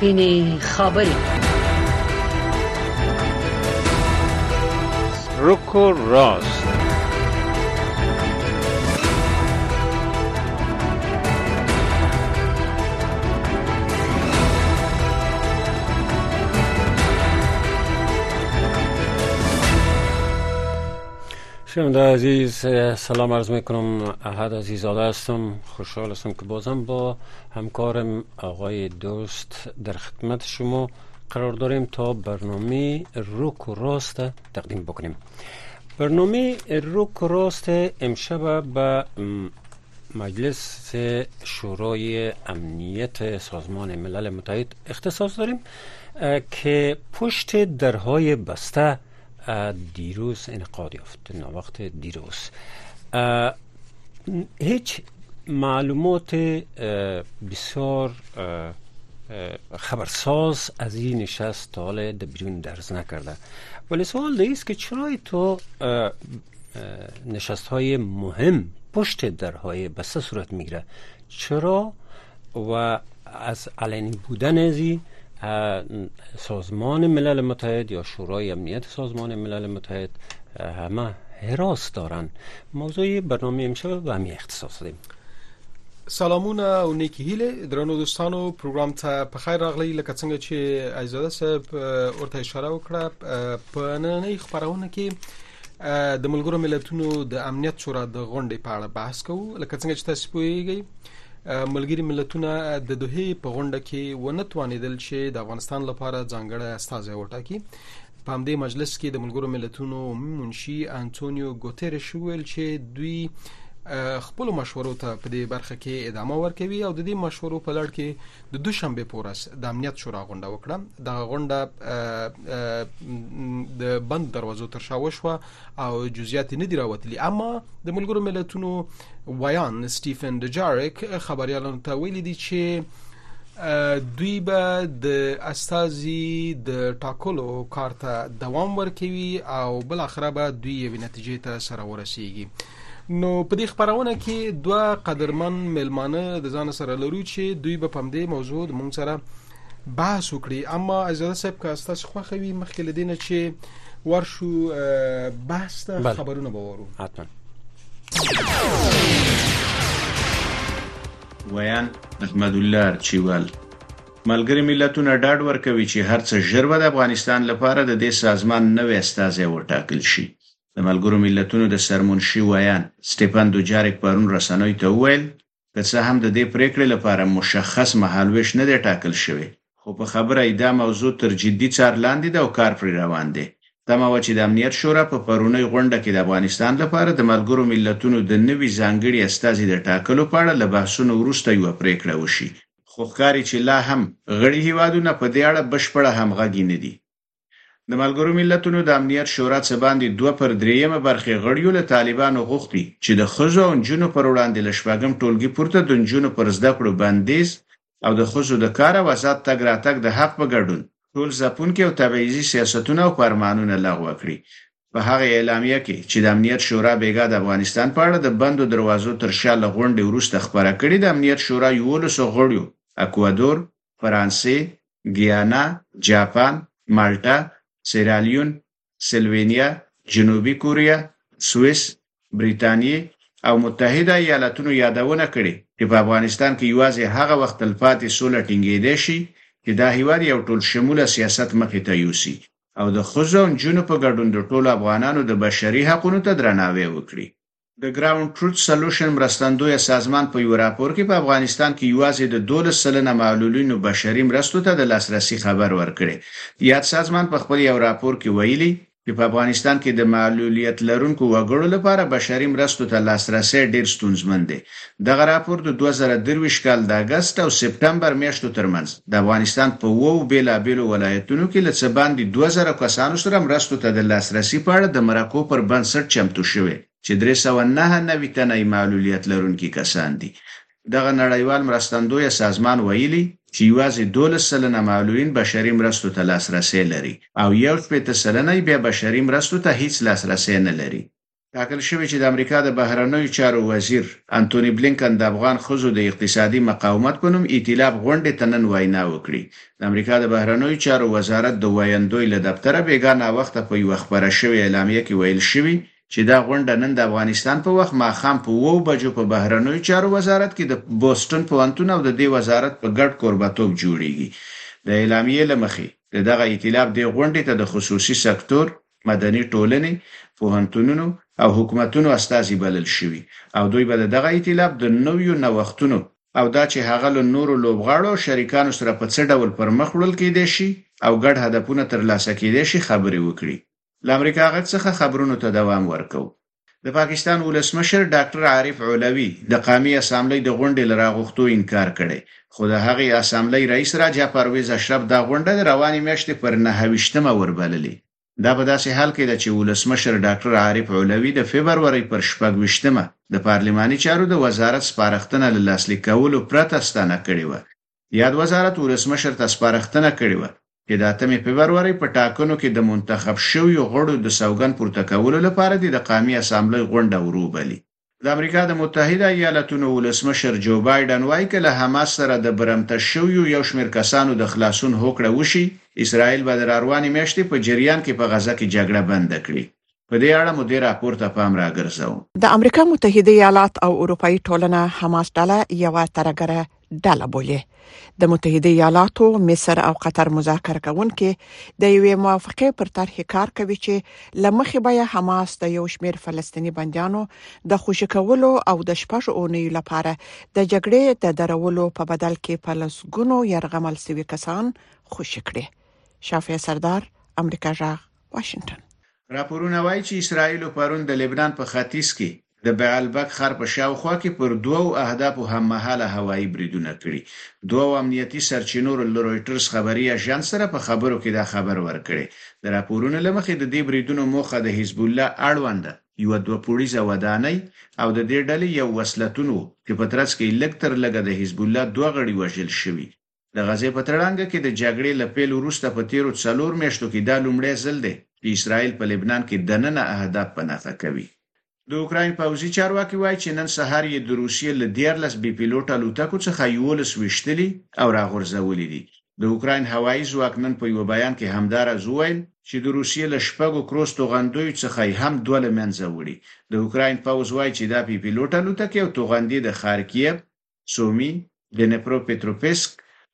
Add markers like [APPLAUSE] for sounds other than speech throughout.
سپینې خبرې روکو راست. شنونده عزیز سلام عرض می‌کنم. احد عزیزاده هستم. خوشحال هستم که بازم با همکارم آقای دوست در خدمت شما قرار داریم تا برنامه روک و راست تقدیم بکنیم. برنامه روک و راست امشب به مجلس شورای امنیت سازمان ملل متحد اختصاص داریم که پشت درهای بسته دیروز انقاد یافت وقت دیروز. هیچ معلومات بسیار خبرساز از این نشست تا حال در بیرون درز نکرده. ولی سوال است که چرا تو نشست های مهم پشت درهای بسته صورت می‌گیره؟ چرا؟ و از علنی بودن ازی سازمان ملل متحد یا شورای امنیت سازمان ملل متحد همه حراس دارن. موضوع برنامه امشب به همین اختصاص دیم سلامونه او نیکی هیله. درنو دوستانو پروګرام ته په خیر راغلی. لکه څنګه چې عزیزاده صاحب ورته اشاره وکړه په نننۍ خبرونه کې د ملګرو ملتونو د امنیت شورا د غونډې په اړه بحث کوو. لکه څنګه چې تاسو پوهیږئ ملګری ملتونه د دوه په غونډه کې ونه توانیدل چې د افغانستان لپاره ځانګړی استازی وټاکي. په همدې مجلس کې د ملګرو ملتونو منشي انټونیو ګوتيريش ویل چې دوی خپل مشورو ته په دې برخه کې ادامه ورکوي او د دې مشورو په لړ کې د دوشنبه په ورځ د امنیت شورا غونډه وکړه. د غونډه د بند دروازو تر شا وشوه او جزئیات نه دی راوتلي. اما د ملګرو ملتونو ویاند سټیفن دجارک خبريالانو ته ویلي دي چې دوی به د استازي د ټاکلو کارته دوام ورکوي او بل اخره به دوی یو نتیجې ته سره ورسیږي نو په دې خبرونه کې دوه قدرمن ملمانه د ځان سره لرو چې دوی به پم دې موضوع مونږ سره بحث وکړي. اما ازاده صاحب که تاسو خوښوي مخکې لدینه چې ورشو بحث ته خبرونه بورو حتما. ویاند احمد الله چیوال ملګری ملتونه ډاډ ورکوي چې هرڅه ژر د افغانستان لپاره د دې سازمان نوې استازي وټاکل شي د ملګرو ملتونو د سرمنشي ویاند سټيفن دوجاریک پرون رسنوي ته وویل که څه هم د دې پریکړې لپاره مشخص مهالويش نه دی ټاکل شوی. خو په خبره ای دا موضوع تر جدي څار لاندې ده او کار پر روان دی. تمه و چې د امنیت شورا په پرونی غونډه کې د افغانستان لپاره د ملګرو ملتونو د نوي ځانګړي استازي د ټاکلو په اړه له بحثونو وروسته یو پریکړه وشي. خو ښکاري چې لا هم غړي هیوادونه په دې اړه بشپړه همغږي نه دي د ملګرو ملتونو د امنیت شورا څخه باندې دوه پر دریمه برخه غړیو له طالبانو غوښتي چې د خزو او جنونو پر وړاندې لشبګم ټولګي پورته د جنونو پر زده کړو بندیز او د خزو د کار او آزاد تګ راتګ د حق په ګډون ټول ځپونکي او تبعیضي سیاستونه او فرمانونه لغوه کړي. په هغه اعلامیه کې چې د امنیت شورا بیګا د افغانستان په اړه د بندو دروازو تر شا لغونډې وروسته خبره کړې د امنیت شورا یو له غړیو اکوادور فرانسې ګیانا جاپان مالټا سیرالیون سلوینیا جنوبي کوریا سوئیس بریتانیې او متحده ایالاتونو یادونه کړې چې په افغانستان کې یوازې هغه وخت تلپاتې سوله ټینګېدې شي چې دا هیواد یو ټول شموله سیاست مخې ته یوسي او د خزو جنو په ګډون د ټولو افغانانو د بشري حقوقو ته درناوی وکړي د Ground Truth Solutions مرستندوی سازمان په یو راپور کې په افغانستان کې یوازې د 12 سلنه معلولینو بشري مرستو ته د لاسرسي خبر ورکړي یاد سازمان په خپل یو راپور کې ویلي چې په افغانستان کې د معلولیت لرونکو وګړو لپاره بشري مرستو ته لاسرسي ډیر ستونزمن دی. دغه راپور د 2023 کال د اگست او سپټمبر میاشتو ترمنځ د افغانستان په وو بیلابیلو ولایتونو کې لڅ باندې 2000 کسانو سره مرستو ته د لاسرسي په اړه د مرکو پر بنسټ چمتو شوی چې 309 تنه معلولیت لرونکي کسان دي. دغه نړیوال مرستندوی سازمان ویلي چې یوازې 12 سلنه معلولین بشري مرستو ته لاسرسي لري او یو شپږ سلنه بیا بشري مرستو ته هیڅ لاسرسي نه لري. ټاکل شوی چې د امریکا د بهرنیو چارو وزیر انټونی بلینکن د افغان خزو د اقتصادي مقاومت په نوم ائتلاف غونډې تنن وینا وکړي. د امریکا د بهرنیو چارو وزارت د وایندوی له دفتر بیګانه وخت په یو خبره شوی اعلامیه کې ویل شوی چې دا غونډه نن د افغانستان په وخت ماخام په وو بجو په بهرنیو چارو وزارت کې د بوسټن پوهنتون او د دې وزارت په ګډ کوربتوب جوړیږي. د اعلامیې لمخې دغه ائتلاف د غونډې ته د خصوصي سکتور مدني ټولنې پوهنتونونو او حکومتونو استازي بلل شوي. او دوی به دغه ائتلاف د نویو نوښتونو او دا چې هغه له نورو لوبغاړو شریکانو سره په څه ډول پرمخ وړل کېدي شي او ګډ هدفونه ترلاسه کېدي شي خبرې وکړي ل امریکا غږ څخه خبرونو ته دوام ورکو د پاکستان ولسمشر ډاکټر عارف علوي د قامي اسامبلې د غونډې لراغښتو انکار کړي خو د هغې اسامبلې رئیس راجا پرویز اشرف دا غونډه د رواني میاشتې پر 9 وربللې. دا په داسې حال کې ده چې ولسمشر ډاکټر عارف علوي د فبرवरी پر شپږ وشتمه د پارلماني چارو د وزارت سپارښتنه له لاسلیک کولو پرته ستانه کړې و یاد وزارت ولسمشر ته سپارښتنه کړې و چې د اتمې فبرवरी په ټاکنو کې د منتخب شویو غړو د سوګن پورته کولو لپاره د قومي اسامبلې غونډه وروبلي. د امریکا د متحده ایالاتونو ولسمشر جو بایدن وایي چې له حماس سره د برمته شویو یو شمېر کسانو د خلاصون هوکړه وشي اسرائیل به د روانې میاشتې په جریان کې په غزه کې جګړه بند کړي. په دې اړه مو ډیر راپور ته پام راګرځو د امریکا متحده ایالات او اروپאי ټولنه حماس ډله یو ترګره ډله بولي. د متحده ایالاتو مصر او قطر مذاکره کوونکي د یوې موافقه پر طرح کار کوي چې لمخې به حماس د یو شمېر فلسطینی بنديانو د خوشی کولو او د شپږ اونۍ لپاره د جګړې د درولو په بدل کې پلسګونو يرغمل سوي کسان خوشی کړي. شافعي سردار امریکا جغ واشنگټن. راپورونه وایي چې اسرائیل پرون د لبنان په ختیځ کې د بعلبک خر په شاوخوا کې پر دوو اهدافو هم مهاله هوایي بریدونه کړي. دوه امنیتي سرچینو له رويټرز خبري اژانس سره په خبرو کې دا خبر ورکړي د راپورونو لمخې د دې بریدونو موخه د حزب الله اړوند یو دوه پولیسه ودانۍ او د دې ډلې یو وسلتونو چې په ترڅ کې لکتر لګه د حزب الله دوه غړي وژل شوي. د غزې په ترړانګه کې د جګړې لپیل وروسته په تیرو څلور میاشتو کې دا لومړی ځل دی چې اسرائیل په لبنان کې دننه اهداف پناه کوي د اوکرين پوځي چارواکي وایي چې نن سهار یې د روسیې له 14 بي پيلوټ الوتکو څخه یو لس وشتلي او راغورځولې دي. د اوکرين هوایي ځواک نن په یو بیان کې همدار زویل چې د روسیې له شپږو کروس توغندوی څخه هم دوه لمنځه وړي. د اوکرين پوځ وایي چې دا بي پيلوټ الوتکې او توغندي د خارکیف سومي د نپرو پټروپسک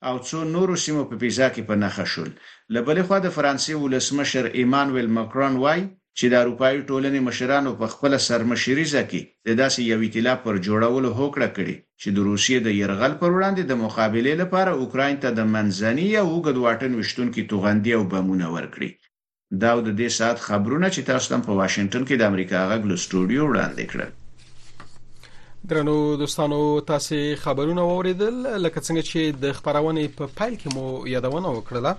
او څو نورو سیمو په پیزا کې نخښ شول. لبلې خو د فرانسې ولسمشر ایمانوئل ماکرون وایي چې د اروپايي ټولنې مشرانو په خپل سرمشريزه کې د داسې یو ائتلاف پر جوړولو هوکړه کړې چې د روسیې د يرغل پر وړاندې د مقابله لپاره اوکرين ته د منځني او وګد واټن وشتونکو توغندي او بمونه ورکړي. دا د دې سات خبرونه چې تاسو تم په واشنگټن کې د امریکا غږ له سټوډیو وړاندې کړل درنو دوستانو تاسو خبرونه اوریدل لکه څنګه چې د خبرونه په پایل کې مو یادونه وکړه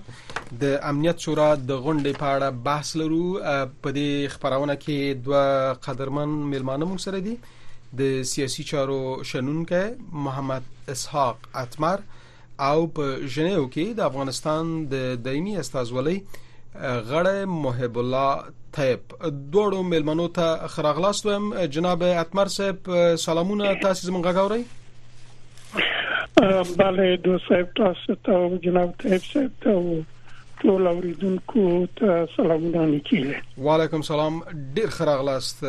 د امنیت شورا د غونډې په اړه بحث لرو. په دې خبرونه کې دوه قدرمن میلمانه مو سره دي. د سیاسي چارو شنونکو محمد اسحاق اتمر او په ژنیو کې د افغانستان د دایمي استازولۍ غړی محب الله طيب دوړو ملمنو ته خراغلاست وم جناب اتمر صاحب سلامونه. تاسو زمونږ غاوري بله دو صاحب تاسو ته جناب طيب صاحب ته ټول اوریدونکو ته سلامونه نکیله وعلیکم سلام. ډیر خراغلاست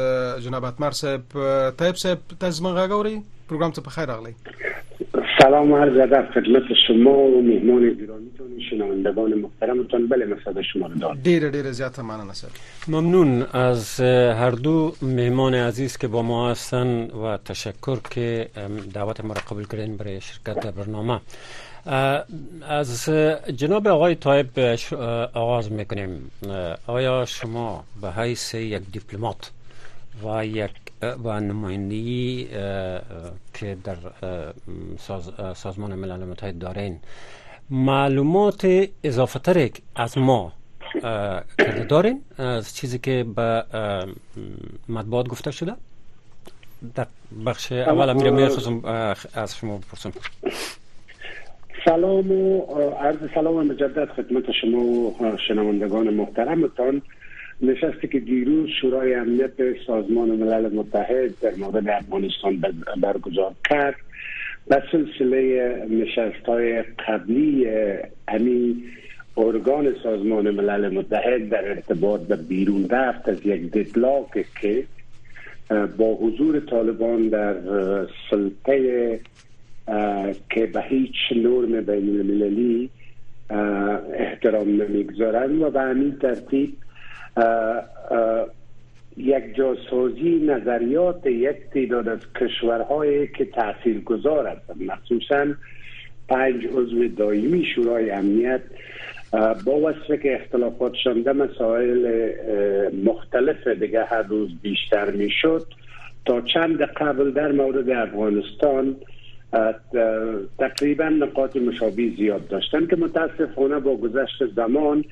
جناب اتمر صاحب. طيب صاحب تاسو زمونږ غاوري پروګرام ته په خیر راغلی سلام عرض ادب خدمت شما و مهمان گرامیتون شنوندگان محترمتون. بله مسعود شما رو دارم. دیر دیر زیادت ممنون ممنون از هر دو مهمان عزیز که با ما هستن و تشکر که دعوت ما را قبول کردین برای شرکت در برنامه از جناب آقای طایب آغاز می‌کنیم. آیا شما به حیث یک دیپلمات و یک و نمایندگی که در ساز سازمان ملل متحد دارین معلومات اضافه تر از ما کرده دارین. از چیزی که به مطبوعات گفته شده. در بخش اول امیر می‌خواستم از شما بپرسم. سلام و عرض سلام مجدد خدمت شما و شنوندگان محترمتان نشستی که دیروز شورای امنیت سازمان ملل متحد در مورد افغانستان برگزار کرد به سلسله نشست های قبلی امی ارگان سازمان ملل متحد در ارتباط به بیرون رفت از یک ددلاک که با حضور طالبان در سلطه که به هیچ نرم بین المللی احترام نمی‌گذارند و به همین ترتیب یک جاسازی نظریات یک تعداد از کشورهایی که تاثیر گذار هستند. مخصوصا پنج عضو دائمی شورای امنیت با وصفه که اختلافاتشان در مسائل مختلف دیگه هر روز بیشتر می‌شد تا چند قبل در مورد افغانستان تقریبا نقاط مشابه زیاد داشتن که متاسفانه با گذشت زمان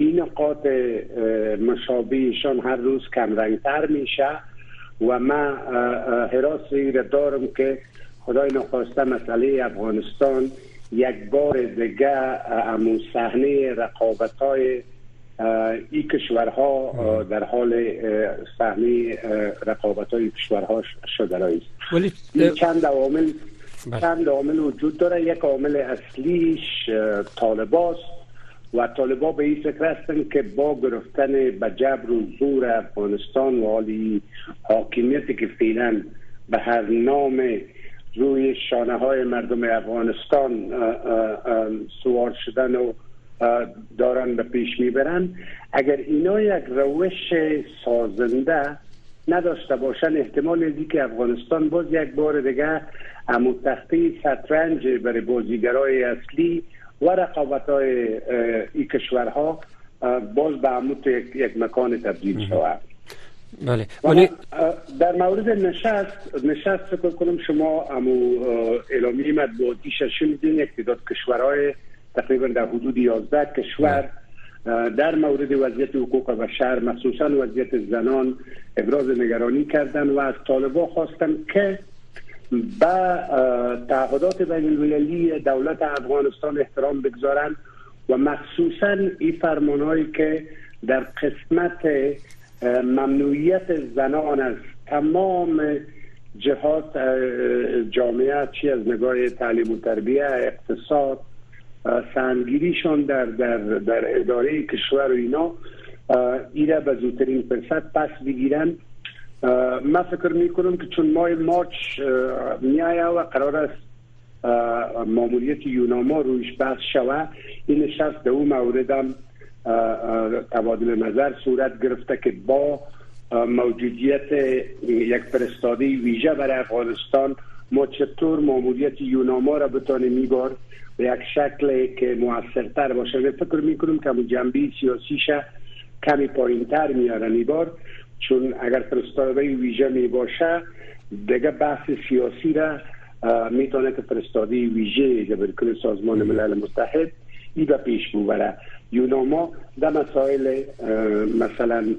این نقاط مشابهشان هر روز کم رنگتر میشه و من حراسی را دارم که خدای نخواسته مسئله افغانستان یک بار دیگه امون صحنه رقابت های این کشورها در حال صحنه رقابت های کشورها شده است چند عوامل بله. چند عامل وجود داره. یک عامل اصلیش طالباست و طالبا به این فکر هستن که با گرفتن به جبر و زور افغانستان و حالی حاکمیتی که فعلا به هر نام روی شانه های مردم افغانستان سوار شدن و دارن به پیش می‌برن اگر اینا یک روش سازنده نداشته باشن احتمال دی که افغانستان باز یک بار دیگه امو تخته سترنج برای بازیگرای اصلی و رقابت های این کشورها باز به عمود یک, مکان تبدیل شود. بله. ولی در مورد نشست نشست فکر کنم شما امو اعلامی مطبوعاتی شنیدین یک تعداد کشورهای تقریبا در حدود 11 کشور در مورد وضعیت حقوق بشر مخصوصا وضعیت زنان ابراز نگرانی کردن و از طالبا خواستن که به تعهدات بین المللی دولت افغانستان احترام بگذارند و مخصوصا این فرمانهایی که در قسمت ممنوعیت زنان از تمام جهات جامعه چی از نگاه تعلیم و تربیه اقتصاد سنگیریشان در, در, در اداره کشور و اینا ایره به زودترین فرصت پس بگیرن. من فکر می‌کنم که چون ماه مارچ میایه و قرار است معمولیت یوناما رویش بحث شوه این نشست به اون مورد هم تبادل نظر صورت گرفته که با موجودیت یک فرستاده ویژه برای افغانستان ما چطور معمولیت یوناما را بتانیم میبار؟ به یک شکل که موثرتر باشه. فکر می‌کنم که جنبی سیاسیش کمی پایین تر میارن میبار چون اگر فرستاده ویژه می باشه دیگه بحث سیاسی را می‌تونه که فرستاده ویژه کل سازمان ملل متحد ای به پیش ببره. یوناما در مسائل مثلا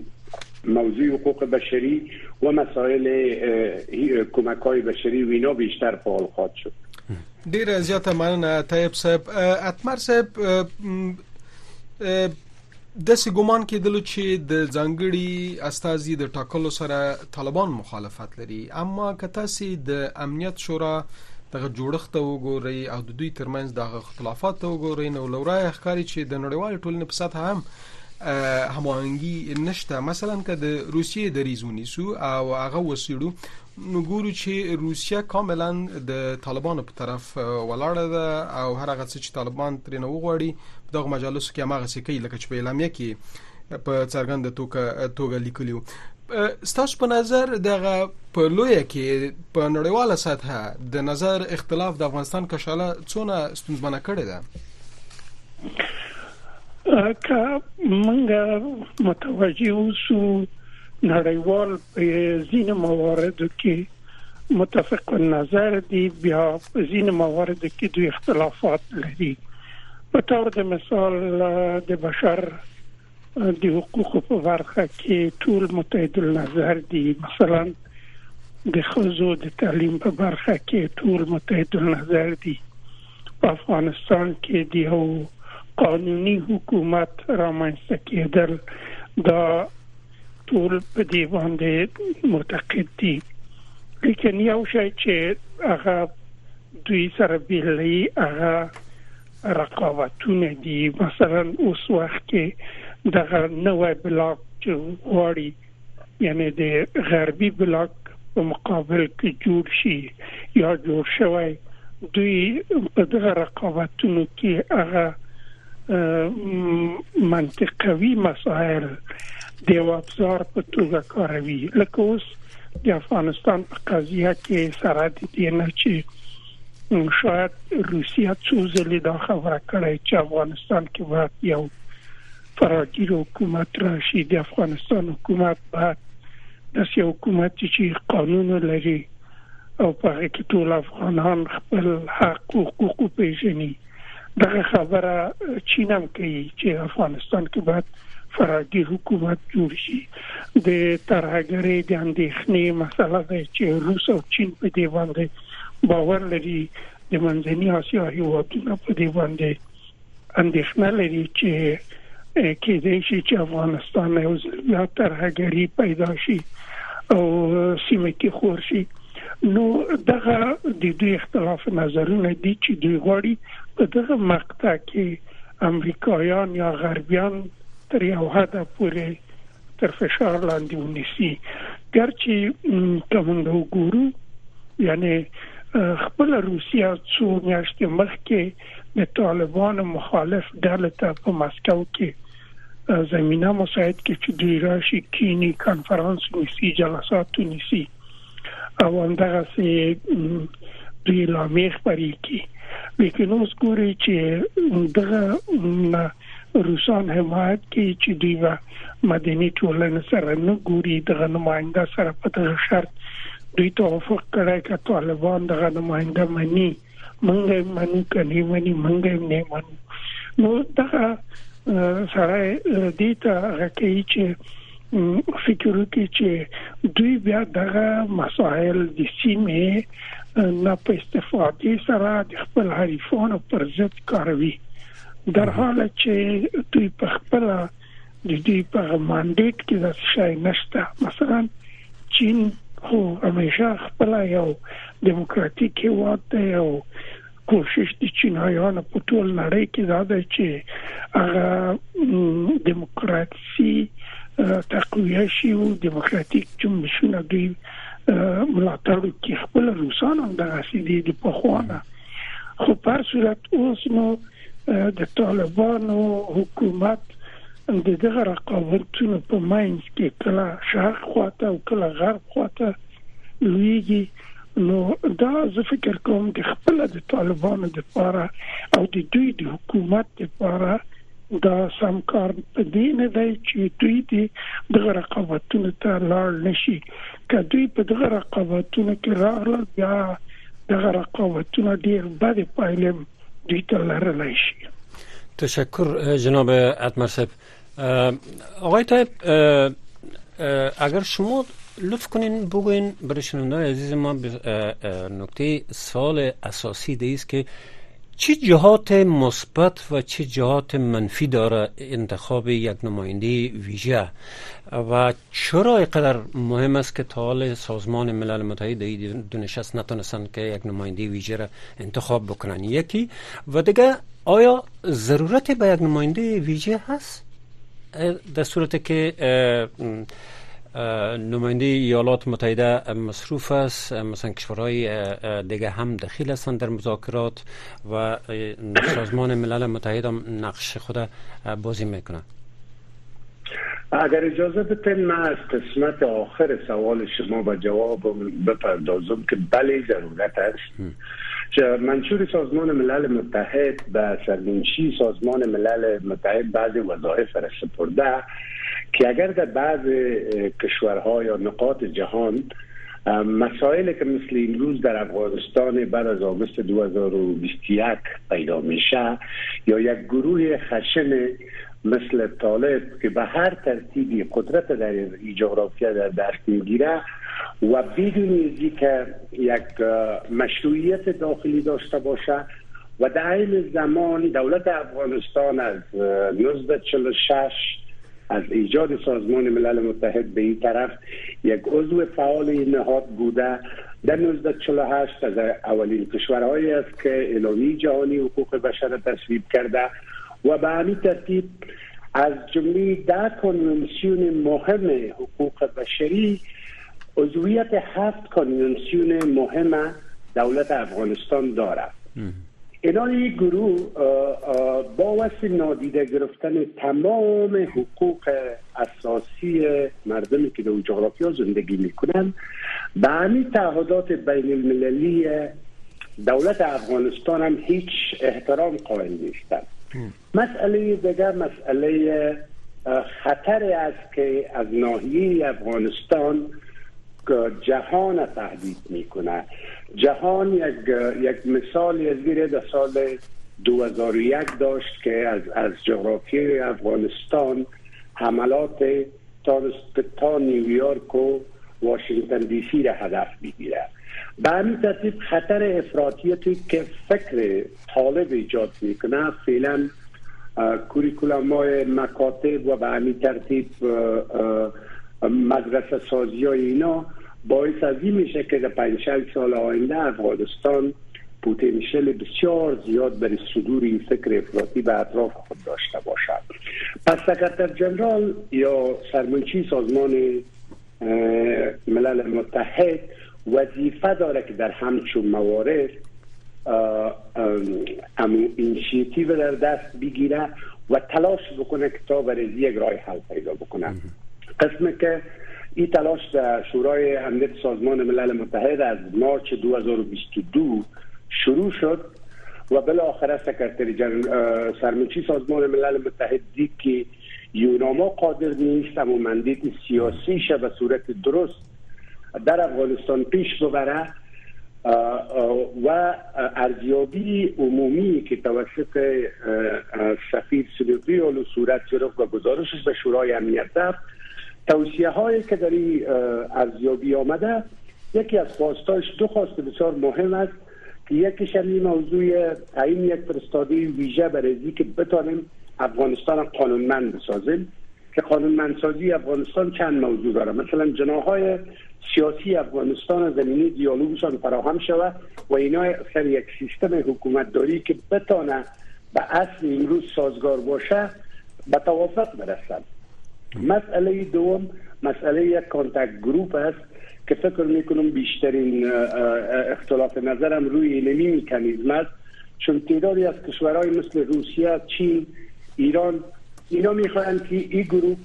موضوع حقوق بشری و مسائل کمک های بشری و اینا بیشتر فعال خواهد شد. ډیر زیاته مننه طيب صاحب. اتمر صاحب د سې ګومان کېدل چې د ځانګړي استازي د ټاکلو سره طالبان مخالفت لري. اما کته سي د امنیت شورا دغه جوړښت وګوري او د دوی ترمنځ دغه اختلافات وګوري نو لورای ښکاری چې د نړیوال ټولنې په سطح هم هماهنګي نشته. مثلا که د روسیې د ریزونی سو او هغه وسیړو نو ګورو چې روسیا کاملا د طالبانو په طرف ولاړه ده او هر هغه څه چې طالبان ترې نه وغواړي دغه مجالسو کې هغه څه کوي لکه چې په اعلامیه کې په څرګند توګه توګه لیکلیو ستاسو په نظر دغه په لوی کې په نړیواله سطح د نظر اختلاف د افغانستان کشاله څونه ستونزمنه کړې ده که موږ متوجه اوسو نړیوال په ځینې مواردو کې متفق نظر دي بیا په ځینې مواردو کې دوی اختلافات لري په تور د مثال د بشر د حقوقو په برخه کې ټول متحد نظر دي مثلا د خزو د تعلیم په برخه کې ټول متحد نظر دي په افغانستان کې د یو قانوني حکومت رامنځته کېدل دا ټول په دې باندې معتقد دي. لیکن یو شی چې هغه دوی سره بیلې هغه رقابتونه دي. مثلا اوس وخت کې دغه نوې بلاک چې وړي یعنی د غربي بلاک په مقابل کې جوړ شي یا جوړ شوی دوی په دغه رقابتونو کې هغه منطقوي مسائل د ابزار په توګه کاروي. لکه اوس د افغانستان په قضیه کې سره د دې نه چې شاید روسیا څو ځلې دا خبره کړې چې افغانستان کې باید یو فراگیر حکومت راشي د افغانستان حکومت باید د سیاسي حکومت چې قانون لري او په کې ټول افغانان خپل حق او حقوق پیژني دغه خبره چینم کوي چې افغانستان کې باید فرادي حکومت جوړ شي. د ترهګرۍ د اندېښنې مسله ده چې روس او چین په دې باندې باور لري. د منځني اسیا هیوادونو په دې باندې اندېښنه لري چې کې دې شي چې افغانستان یو ځل ترهګرۍ پیدا شي او سیمه کې خور شي نو دغه د دوی اختلاف نظرونه دي چې دوی غواړي په دغه مقطع کې امریکایان یا غربیان تر یو حد پورې تر فشار لاندې ونیسي. ګرچې کوم وګورو یعنی خپل روسیا څو میاشتې مخکې د طالبان مخالف ډله ته په مسکو کې زمينه مساعد کې چې دوی راشي کینی کانفرنس نیسی جلسات نیسی او همدغه سي دوی لامې خبرې کی لیکن اوس ګوري چې دغه روسان حمایت کوي چې دوی مدني ټولنه سره نه ګوري دغه نماینده سره په دغه شرط دوی توافق کړی چې طالبان دغه نماینده مني مونږ منو کني مني مونږ نه منو نو دغه سره دې ته راکې چې فکر وکړي چې دوی بیا دغه مسائل د سیمه نه په استفادې سره د خپل حریفانو پر ضد کاروي در حال چې دوی په خپل د دې په مانډیټ کې د شای نشته مثلا چین خو همیشه خپل یو دیموکراتیک هیواد دی او کوشش د چینایانو په ټول نړۍ کې دا ده چې هغه دیموکراسي تقویه شي او دیموکراتیک جنبشونه دوی ملاتړ کوي خپل روسان هم دغه سيدي د پخوانه خو پر صورت اوس نو د طالبانو حکومت د دغه رقابتونو په ماینس کې کله شرق خواته او کله غرب خواته لویږي. نو دا زه فکر کوم د خپل د طالبانو د لپاره او د دوی د حکومت لپاره دا سم کار په دې نه دی چې دوی دې د رقابتونو ته لاړ نشي که دوی په دغه رقابتونو کې راغلل بیا دغه رقابتونه ډیر بد پایلې دوی ته لرلی شي. تشکر جناب اتمر صاحب. آقای طایب اگر شما لطف کنین بگوین برای عزیز ما نکته سوال اساسی دیست که چه جهات مثبت و چه جهات منفی داره انتخاب یک نماینده ویژه؟ و چرا اینقدر مهم است که تا سازمان ملل متحد دو نشست نتونستن که یک نماینده ویژه را انتخاب بکنن؟ یکی و دیگه آیا ضرورت به یک نماینده ویژه هست؟ در صورت که نماینده ایالات متحده مصروف است. مثلا کشورهای دیگه هم دخیل هستند در مذاکرات و سازمان ملل متحد هم نقش خود بازی می‌کنه اگر اجازه بتین من از قسمت آخر سوال شما با جواب بپردازم که بله ضرورت است. منشور سازمان ملل متحد به سرمنشی سازمان ملل متحد بعضی وظایف را سپرده. که اگر در بعض کشورها یا نقاط جهان مسائل که مثل این روز در افغانستان بعد از آگوست 2021 پیدا میشه یا یک گروه خشن مثل طالب که به هر ترتیبی قدرت در این جغرافیا در دست می‌گیره و بدون که یک مشروعیت داخلی داشته باشه و در این زمان دولت افغانستان از 1946 از ایجاد سازمان ملل متحد به این طرف یک عضو فعال این نهاد بوده در 1948 از اولین کشورهایی است که اعلامی جهانی حقوق بشر تصویب کرده و به همین ترتیب از جمله ده کنونسیون مهم حقوق بشری عضویت هفت کنونسیون مهم دولت افغانستان دارد. اینا این گروه با واسه نادیده گرفتن تمام حقوق اساسی مردمی که در جغرافیا زندگی می‌کنن به همین تعهدات بین المللی دولت افغانستان هم هیچ احترام قائل نیستند مسئله دیگر مسئله خطر است که از ناحیه افغانستان جهان تهدید می‌کنه. جهان یک یک مثال از در سال 2001 داشت که از از جغرافی افغانستان حملات تا تا نیویورک و واشنگتن دی سی را هدف بگیره به همین ترتیب خطر افراطیتی که فکر طالب ایجاد می‌کنه فعلا کوریکولم های مکاتب و به همین ترتیب مدرسه سازی های اینا باعث از این میشه که در پنج سال آینده افغانستان پوتنشل بسیار زیاد برای صدور این فکر افراطی به اطراف خود داشته باشد. پس سکرتر جنرال یا سرمنچی سازمان ملل متحد وظیفه داره که در همچون موارد اینشیتیو در دست بگیره و تلاش بکنه که تا برای یک راه حل پیدا بکنه. قسم که این تلاش در شورای امنیت سازمان ملل متحد از مارچ 2022 شروع شد و بالاخره سکرتری سرمنشی سازمان ملل متحد دید که یوناما قادر نیست امی mandate سیاسیش به صورت درست در افغانستان پیش ببره و ارزیابی عمومی که توسط سفیر سلوبی صورت گرفت و گزارشش به شورای امنیت رفت توصیه هایی که در این ارزیابی آمده یکی از خواستاش دو خواست بسیار مهم است که یکیش این موضوع تعیین یک فرستاده ویژه برای که بتانیم افغانستان قانونمند بسازیم. که قانونمندسازی افغانستان چند موضوع داره مثلا جناهای سیاسی افغانستان زمینی دیالوگشان فراهم شود و اینا سر یک سیستم حکومت داری که بتانه به عصر امروز سازگار باشه به توافق برسد. مسئله دوم مسئله یک contact group است که فکر می‌کنم بیشترین اختلاف نظرم روی اینمی میکانیزم است چون تعدادی از کشورهای مثل روسیه چین ایران اینا می‌خواهند که این گروپ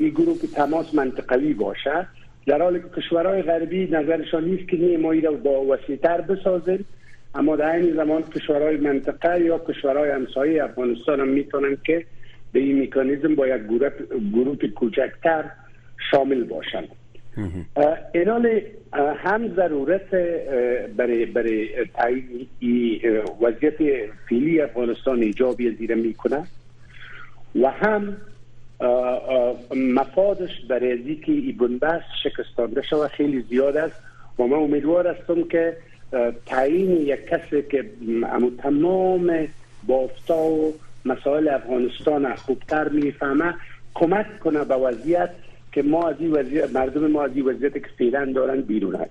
این گروپ تماس منطقوی باشه. در حالی که کشورهای غربی نظرشان نیست که نیمایی را با وسیعتر بسازیم اما در این زمان کشورهای منطقه یا کشورهای همسایه افغانستان هم می‌تونن که به این میکانیزم با یک گروپ کوچکتر شامل باشند ایران هم ضرورت برای برای وضعیت فیلی افغانستان ایجابی زیره می‌کنه و هم مفادش برای از که ای بنبست شکستانده شود خیلی زیاد است و من امیدوار هستم که تعیین یک کسی که تمام بافتا و مسائل افغانستان خوبتر میفهمه کمک کنه به وضعیت که ما از وضعیت مردم ما از وضعیت که فعلا دارن بیرون هست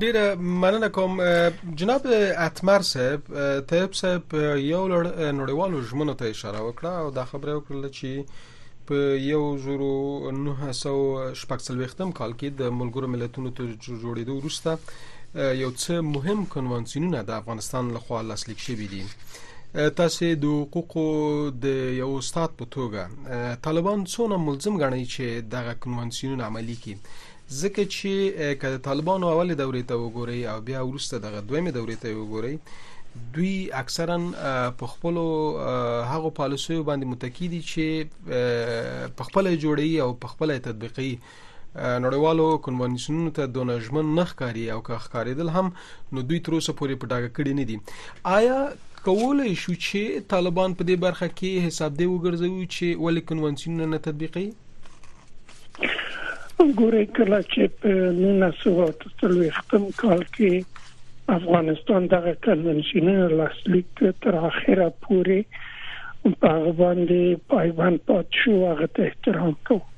ډیره مننه کوم. جناب اتمر صاحب طيب صاحب یو نړیوالو ژمنو ته اشاره وکړه او دا خبره وکړه چې په یو زورو 960 کال کې د ملګرو ملتونو ته جوړېدو وروسته یو څه مهم کنوانسیونونه د افغانستان لخوا لاسلیک شوي دي تاسو د حقوقو د یو استاد په توګه طالبان څونه ملزم غنئ چې دغه کنوانسیون عملی کړي ځکه چې کله طالبان اول دورې ته وګوري او بیا ورسته دغه دویمه دورې ته وګوري دوی اکثرا په خپل هغه پالیسیو باندې متکی دي چې په خپل جوړي او په خپل تطبیقي نړیوالو کنوانسیونونو ته د نجمن نخ کاری او که ښکاریدل هم نو دوی تر اوسه پورې پټاګه کړی نه دي آیا کولای شو چې طالبان په دې برخه کې حساب دی وګرځوي چې ولې کنوانسیون نه تطبیقي ګورې کله چې په 1930 کال کې افغانستان دغه کنونسیون لاسلیک تر اخره پورې په باندې پایبند پات شو هغه ته احترام کوو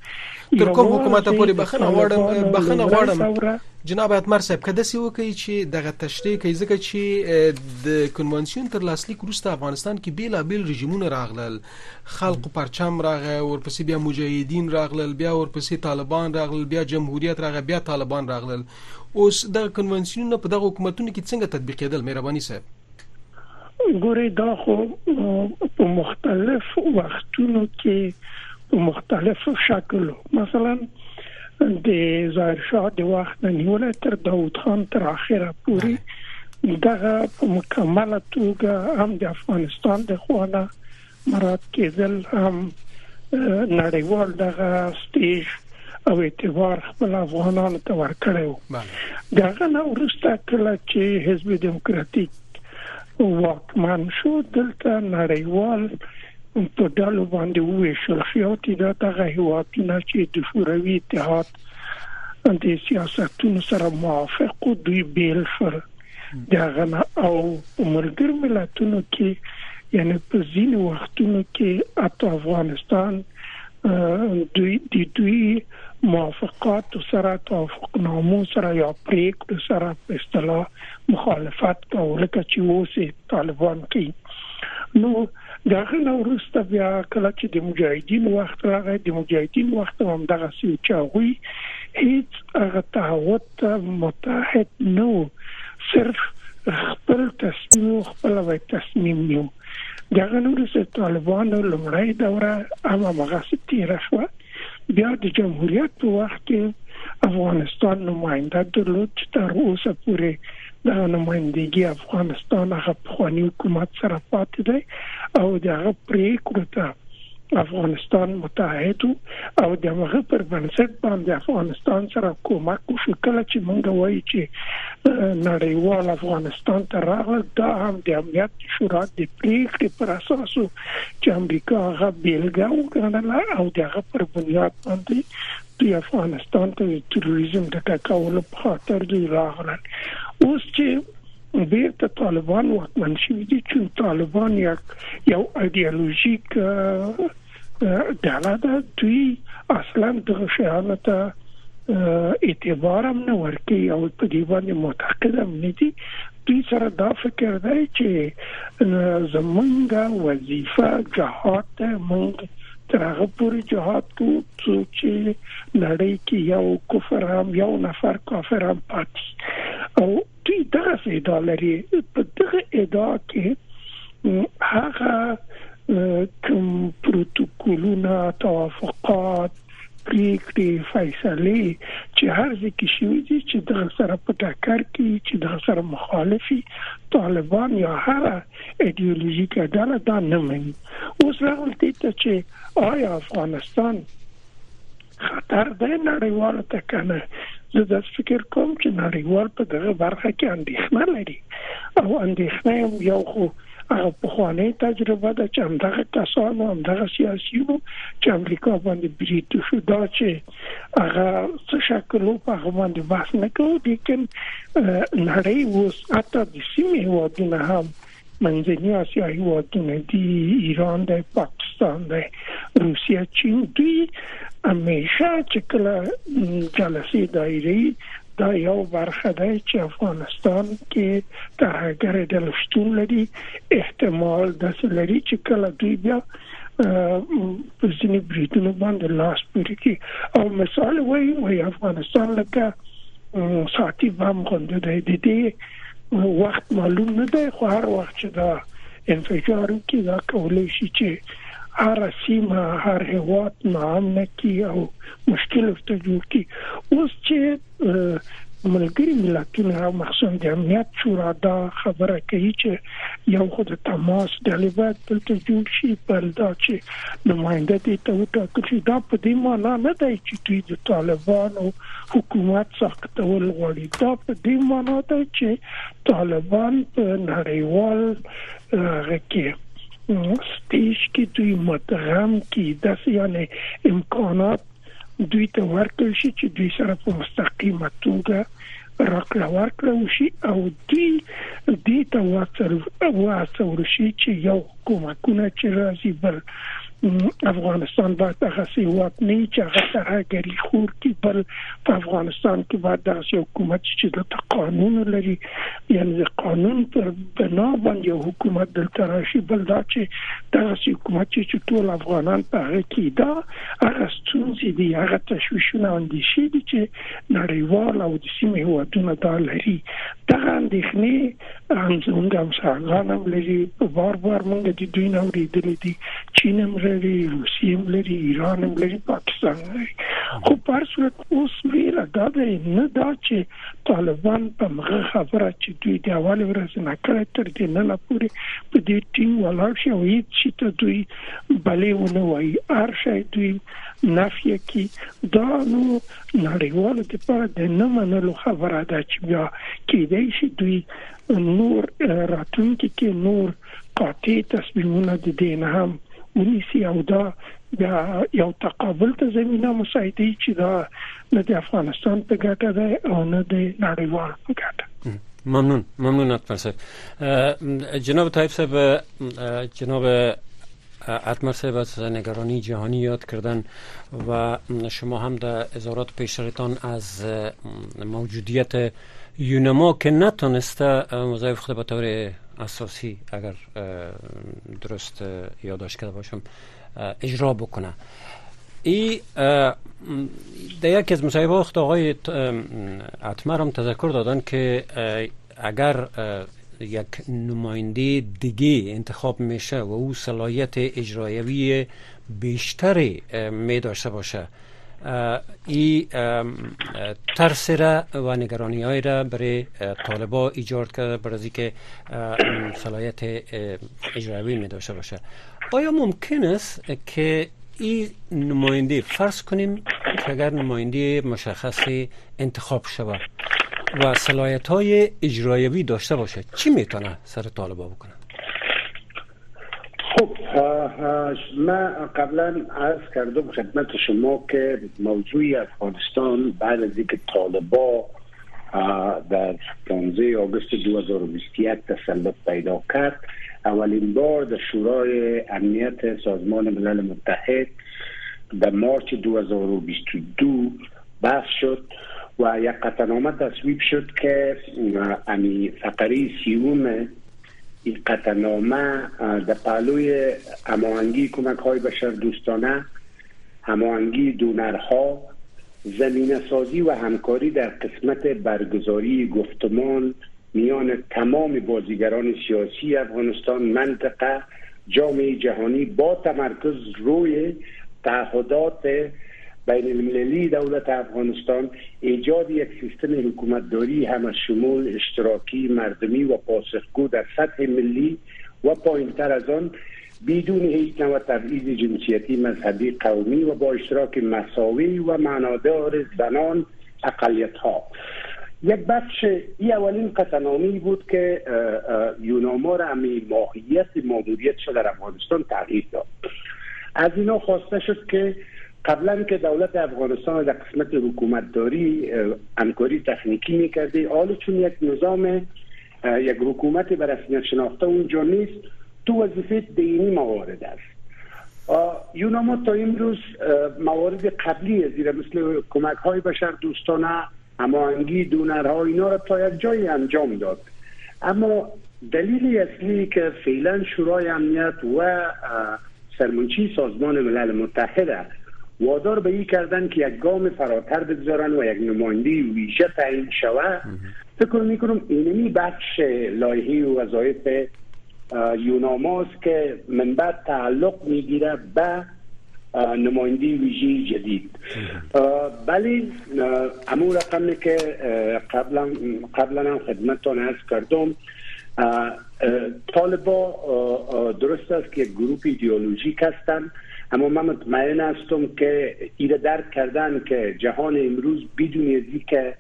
تر کوم حکومت پورې بخنه غواړم بخنه غواړم جناب اتمر صاحب کده سی وکي چې دغه تشریح کوي ځکه چې د کنونسیون تر لاسلیک وروسته افغانستان کې بیل بیل رژیمونه راغلل. خلق پرچم راغی ورپسې بیا مجاهدین راغلل بیا ورپسې طالبان راغلل بیا جمهوریت راغی بیا طالبان راغلل. اوس د کنونسیون په دغه حکومتونو کې څنګه تطبیق کېدل مهرباني صاحب؟ ګوري دا خو په مختلف وختونو کې په مختلفو شکلو. مثلا د ظاهر شاه د وخت نیول تر داوود خان تر اخره پورې دغه په مکمله توګه هم د افغانستان د خوانه مراد کېدل هم نړیوال دغه سټیج او اعتبار خپل افغانانو ته ورکړیو دغه نو ورسته کله چې حزب دیموکراتیک واکمن شو دلته نړیوال په ډلو باندې وویشل. خیاطي دا دغه هیوادونه چې د شوروي اتحاد د سیاستونو سره موافق او دوی بیل شول. دغه او ملګر ملتونو کې یعنی په ځینو وختونو کې اته افغانستان دوی د دوی موافقات سره توافق نامو سره یا پریکړه سره په اصطلاح مخالفت کول چې وسی طالبان کوي. نو دغه نو ورسته بیا کله چې د مجاهدین وخت راغی د مجاهدین وخت هم دغه سی چاوي هیڅ هغه تعهد متحد نو صرف خپل تصمیم خپل وای تصمیم نیو. دغه نو ورسته طالبانو لمړی دوره هغه مغاسطي راشوه بیا د جمهوریت په وخت کې افغانستان نماینده درلود تر اوسه پورې د نمائندګي افغانستان هغه خواني حکومت سره پاتې دی او دغه پریکړه ته افغانستان متحد او دغه پر بنسټ باندې افغانستان سره کومک وشو کله چې مونږ وایي چې نړیوال افغانستان ته راغل دا هم د امنیت شورا د پریکړې پر اساس چې امریکا هغه بیلګه وګڼله او دغه پر بنیاد باندې د افغانستان ته تروریزم د ټاکولو په خاطر دی راغلل اوس چې بیرته طالبان واکمن شوي دي چې طالبان یو ایدئولوژیک ډله ده دوی اصلا د شهانه ته اعتبار هم نه ورکي او په دې باندې معتقد هم نه دي دوی سره دا فکر دی چې زمونږه وظیفه جهاد مونږ تر هغه پورې جهاد کو چې نړۍ کې یو کفر هم یو نفر کافر هم پاتې. او دوی دغه ادعا لري. په دغه ادعا کې هغه کوم پروتوکولونه توافقات پریکړې فیصله چې هر ځکه شوی دي چې د سره په ټاکر کې چې د سره مخالفي طالبان یا هر ایدئولوژیک ډله دا نه مني. اوس راغلی ته چې آیا افغانستان خطر دی نړیوال ته کنه زه د فکر کوم چې نړیوال په دغه برخه کې اندېښنه لري. او اندېښنه یو خو په خوانې تجربه ده چې همدغه کسانو همدغه سیاسيونو چې امریکا باندې بریټ شو دا چې هغه څه شکل په هغه باندې بحث نه کوي لیکن نړۍ اوس اته د سیمې ودونه هم منځنی اسیا هیوادونه دي ایران د پاکستان د روسیا چین دوی همیشه چې کله جلسې دایري دا یو برخه ده چې افغانستان کې ترهګر د لشتون لري احتمال د لري چې کله دوی بیا په ځینې بریټونو باندې لاس پوري کی او مثال وایي وایي افغانستان لکه ساتي بام غونډه ده د دې وخت معلوم نه دی خو هر وخت چې دا انفجار کې دا کولای شي چې هر سیمه هر هوات نام کی او مشکل ورته جوړ کی. اوس چې ملګری ملتونه مخصوصا د امنیت شورا دا خبره کوي چې یو خود تماس د لیبات دلته جوړ شي پر دا چې نماینده دي ته وټاکل شي. دا په دې معنی نه دی چې دوی د طالبانو حکومت سختول غواړي. دا په دې معنی دی چې طالبان په نړیوال غکه سټیج کې دوی متغم کې د یعنی امکانات دوی ته ورکړل شي چې دوی سره په مستقیمه توګه راکړه ورکړه وشي او دوی دې ته واڅول شي چې یو کومکونه چې راځي بل افغانستان باید هغه سیوات نه چې هغه ترهګری خور کی بل په افغانستان کې باید د حکومت چې د قانون لري. یعنی د قانون پر بنا باندې حکومت د تراشي بل دا چې د حکومت چې ټول افغانان په هغه کې دا هغه ستونزې دي هغه تشویشونه اندېښې دي چې نړیوال او د سیمې هوادونه دا لري. دا اندېښنې هم څنګه هم څنګه لري. بار بار موږ د دوی نو ریدلې دي. چین هم لري روسیه هم لري ایران هم لري پاکستان لري خو پر صورت اوس ویل دا نه دا چې طالبان په مغه خبره چې دوی د اول ورځ نه کړی تر دې نه لا پوري په دې ټینګ ولاړ شي او هیڅ چې ته دوی بلې ونه وای ارشه دوی نفي کی دا نو نړیوال لپاره د نه منلو خبره ده چې بیا کېدای شي دوی نور راتلونکي کې نور قاطع تصمیمونه د دین هم ونیسي او دا یو تقابل ته زمينه مساعدي چې دا نه د افغانستان په ګټه ده او نه د نړیوال په ګټه. ممنون ممنون اتمر صاحب. جناب طایب صاحب جناب اتمر صاحب از نگرانی جهانی یاد کردن و شما هم در ازارات پیشترتان از موجودیت یونما که نتونسته مضایف خود به طور اساسی اگر درست یادداشت کرده باشم اجرا بکنه ای در یکی از مصاحبه وقت آقای اتمر هم تذکر دادن که اگر یک نماینده دیگه انتخاب میشه و او صلاحیت اجرایوی بیشتری می داشته باشه ای ترس را و نگرانی های را برای طالبا ایجاد کرده برای که صلاحیت اجرایی می داشته باشه. آیا ممکن است که این نماینده فرض کنیم که اگر نماینده مشخصی انتخاب شود و صلاحیت های اجرایی داشته باشه چی می‌تونه سر طالبا بکنه؟ من قبلا عرض کردم خدمت شما که موضوع افغانستان بعد از اینکه طالبا در 15 آگوست 2021 تسلط پیدا کرد اولین بار در شورای امنیت سازمان ملل متحد در مارچ 2022 بحث شد و یک قطعنامه تصویب شد که امی فقری سیوم این قطعنامه در پهلوی هماهنگی کمک های بشر دوستانه هماهنگی دونرها زمین سازی و همکاری در قسمت برگزاری گفتمان میان تمام بازیگران سیاسی افغانستان منطقه جامعه جهانی با تمرکز روی تعهدات بین المللی دولت افغانستان ایجاد یک سیستم حکومتداری هم از شمول اشتراکی مردمی و پاسخگو در سطح ملی و پایینتر از آن بدون هیچ نوع تبعیض جنسیتی مذهبی قومی و با اشتراک مساوی و معنادار زنان اقلیت ها یک بخش این اولین قطعنامی بود که یوناما را امی ماهیت ماموریت شده در افغانستان تغییر داد. از اینا خواسته شد که قبلا که دولت افغانستان در قسمت حکومتداری همکاری تکنیکی می‌کرده حالا چون یک نظام یک حکومت به رسمیت شناخته اونجا نیست تو وظیفه دینی موارد است. یوناما تا امروز موارد قبلی زیر مثل کمک های بشر دوستانه هماهنگی دونرها اینا را تا یک جایی انجام داد. اما دلیل اصلی که فعلا شورای امنیت و سرمنچی سازمان ملل متحد وادار به این کردن که یک گام فراتر بگذارن و یک نماینده ویژه تعیین شود. فکر می‌کنم اینمی بخش لایحه و وظایف یوناماست که من بعد تعلق می‌گیره به نماینده ویژه جدید. ولی امو رقمی که قبلا قبلا هم خدمتتان عرض کردم طالبا درست است که گروه ایدئولوژیک هستند اما من مطمئن هستم که ایره درک کردن که جهان امروز بدون که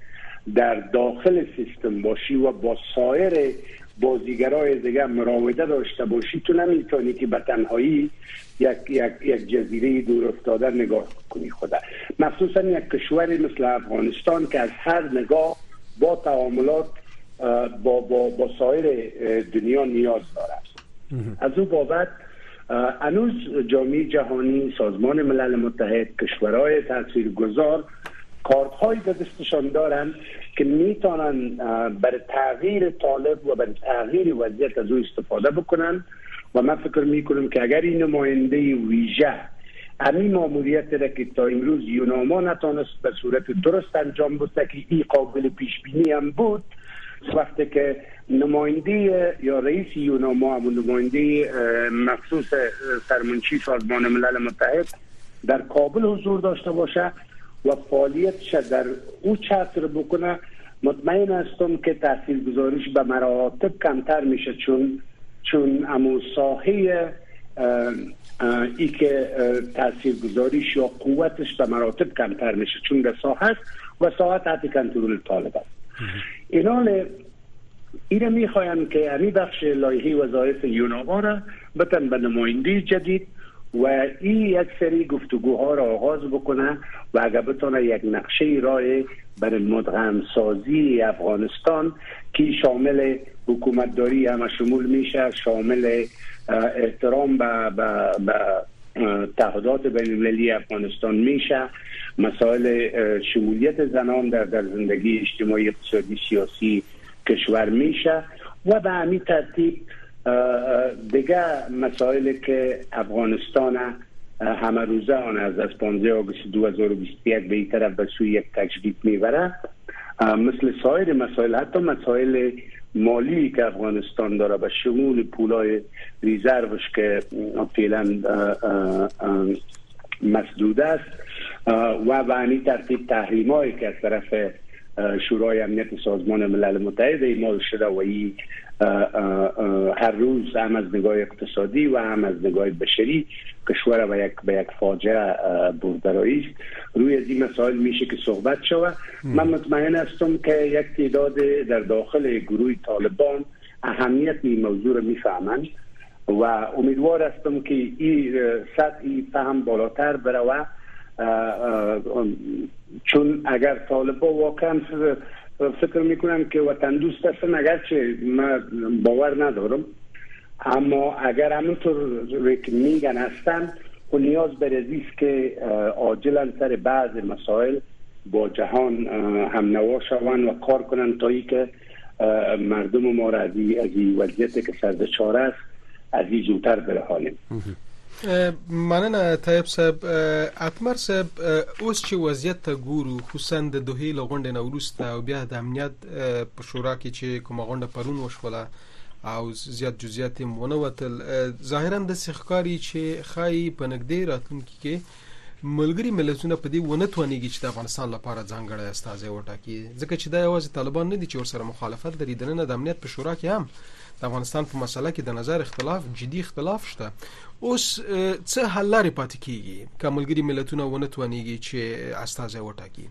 در داخل سیستم باشی و با سایر بازیگرای دیگه مراوده داشته باشی تو نمی‌تونی که به تنهایی یک, یک, یک جزیره دور افتاده نگاه کنی خدا. مخصوصا یک کشور مثل افغانستان که از هر نگاه با تعاملات با با با سایر دنیا نیاز دارد. از او بابت انوز جامعه جهانی سازمان ملل متحد کشورهای تاثیرگذار کارت های به دستشان دارند که می‌تونن برای تغییر طالب و برای تغییر وضعیت از او استفاده بکنن و من فکر می‌کنم که اگر این نماینده ویژه همین ماموریت را که تا امروز یوناما نتانست به صورت درست انجام بده که این قابل پیش بینی هم بود وقتی که نماینده یا رئیس یوناما همون نماینده مخصوص سرمنشی سازمان ملل متحد در کابل حضور داشته باشه و فعالیتش در او چتر بکنه. مطمئن هستم که تاثیر گذاریش به مراتب کمتر میشه چون چون امو ساحه ای که تاثیر گذاریش یا قوتش به مراتب کمتر میشه چون در ساحه و ساحه تحت کنترل طالب است. اینال ایره می‌خوایم که همی بخش لایحه وظایف یوناما را بتن به نماینده جدید و این یک سری گفتگوها را آغاز بکنه و اگر بتونه یک نقشه رای برای مدغم سازی افغانستان که شامل حکومتداری همه شمول میشه شامل احترام به, به, به تعهدات بین المللی افغانستان میشه مسائل شمولیت زنان در, در زندگی اجتماعی اقتصادی سیاسی کشور میشه و به همین ترتیب دیگه مسائلی که افغانستان همه روزه آن از از 15 آگوست 2021 به این طرف به سوی یک تجدید می‌بره. مثل سایر مسائل حتی مسائل مالی که افغانستان داره به شمول پولای ریزروش که فعلا مسدود است. و به همین ترتیب تحریم هایی که از طرف شورای امنیت سازمان ملل متحد ایمال شده و ای هر روز هم از نگاه اقتصادی و هم از نگاه بشری کشور به یک به یک فاجعه بردرایی است. روی از این مسائل میشه که صحبت شود. من مطمئن هستم که یک تعداد در داخل گروه طالبان اهمیت این موضوع رو می‌فهمند و امیدوار هستم که این سطح فهم بالاتر بره چون اگر طالبا واقعا فکر می‌کنم که وطن دوست هستن اگرچه من باور ندارم. اما اگر همونطور که میگن هستن و نیاز به است که عاجلا سر بعض مسائل با جهان هم نوا شوند و کار کنن تا ای که مردم ما را از این وضعیت که سرد است از این زودتر برهانیم. مننه طيب صاحب اتمر صاحب اوس چې وضعیت ته ګورو خصوصا د دوه لغونډې نو ورسته او بیا د امنیت په شورا کې چې کومه غونډه پرون وشوله او زیات جزئیات مونږ وتل. ظاهرا د سخکاری چې خای په نګدې راتلونکي کې ملګری ملتونه په دې ونه توانېږي چې د افغانستان لپاره ځانګړی استازي وټاکي. ځکه چې دا یوازې طالبان نه دي چې ورسره مخالفت لري د نه د امنیت په شورا کې هم د افغانستان په مسله کې د نظر اختلاف جدي اختلاف شته. اوس څه حل لري پاتې کیږي؟ کوملګری ملتونه ونه توانيږي چې استازي وټاکي.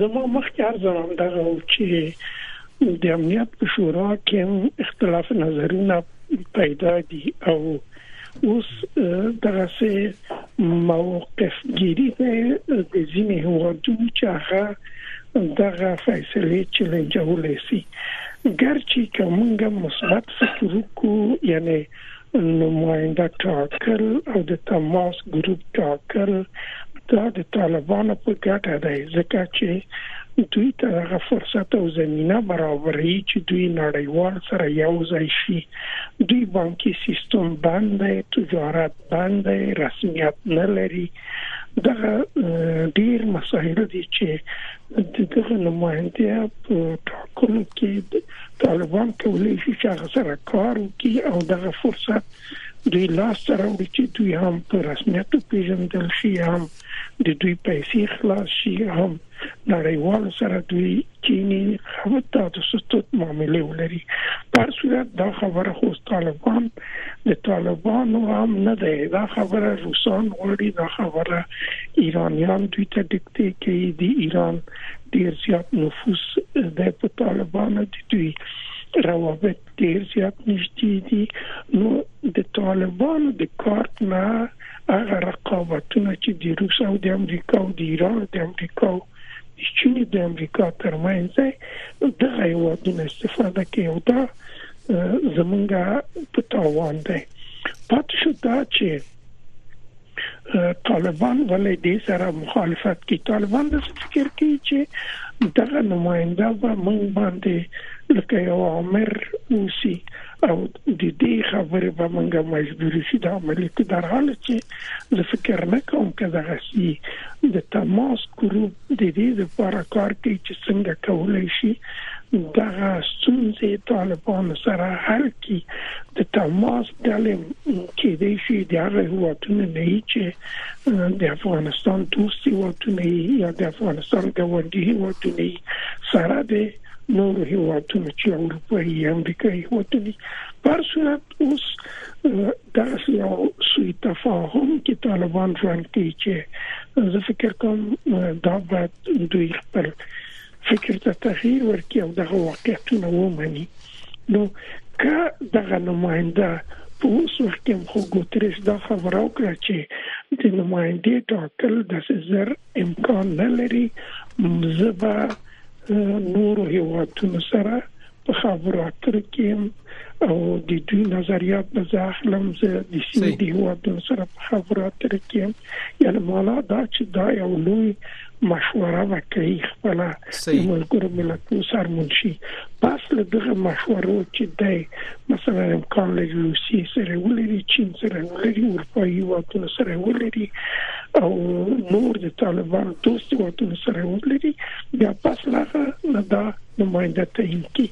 زما مخکې ارزم دغه چې د امنیت په شورا کې اختلاف نظرونه پیدا دي او اوس دغه سه موقف ګيري د ځینې هوادونو چې هغه دغه فیصله چې لنجولې سي ګرچې کومه مثبت فکر وکړو یعنی نماینده ټاکل او د تماس ګروپ ټاکل دا د طالبانو په ګټه دی ځکه چې دوی ته هغه فرصت او زمينه برابرې چې دوی نړیوال سره یو ځای شي. دوی بانکي سیستم باندې تجارت باندې رسمیت نه لري. دا ډیر مسایل دي چې دغه نماینده په ټاکلو کې طالبان کولای شي چې هغه سره کار وکړي او دغه فرصت دوی لاس سره وړي چې دوی هم په رسمیت پیژندل شي هم د دوی پیسې خلاص شي هم نړیوال سره دوی چینی خبرته د ستوت معاملې ولري. په صورت دا خبره خو طالبان د طالبان هم نه ده دا خبره روسان وړي دا خبره ایرانیان دوی ته دکته کوي. د ایران ډیر زیات نفوذ د په طالبانو دي دوی روابط ډیر زیات نږدې دي. نو د طالبانو د کارت نه هغه رقابتونه چې د روس او د امریکا او د ایران د امریکا چین د امریکا ترمنځ د هیوادونو استفاده کوي او دا زمونږه په تاوان دی. پات شو دا چې طالبان ولې دې سره مخالفت کوي طالبان د فکر کوي چې دغه نماینده به موږ باندې لکه یو امر وسی او د دې خبره به موږ مجبور شي. د عملي در حال چې زه فکر نه کوم دغه سي د تماس ګروپ د دې لپاره کار کوي چې څنګه کولای شي دغه ستونزې طالبان سره حل کی د تماس ډلې کې د شي د هغه هواتونه نه چې د افغانستان دوستي هواتونه یا د افغانستان ګاونډي هواتونه سره د نور هواتونه چې اروپایي امریکایي هواتونه پر صورت اوس دا یو سوی تفاهم کې طالبان ژوند کوي چې زه فکر کوم دا باید دوی خپل فکر ته تغییر ورکړي او دغه واقعیتونه ومني نو که دغه نماینده په اوس وخت کې خو ګوتریس دا خبره وکړه چې د نمائندې ټاکل د زر امکان نه لري زبا نور هیوادونو سره په خبرو اترو کې او د دوی نظریات به ځاخلم زه د سیمې د هیوادونو سره په خبرو اترو کې یعنی مالا دا چې دا یو لوی مشوره وکړي خپل ملګرو ملتونو سره منشي پس له دغه مشورو چې دی مثلا امکان لري روسي سره ولري چین سره ولري اروپאי واتونه سره ولري او نور د طالبان دوست واتونه سره ولري. بیا پس له دا نماینده تعیین کی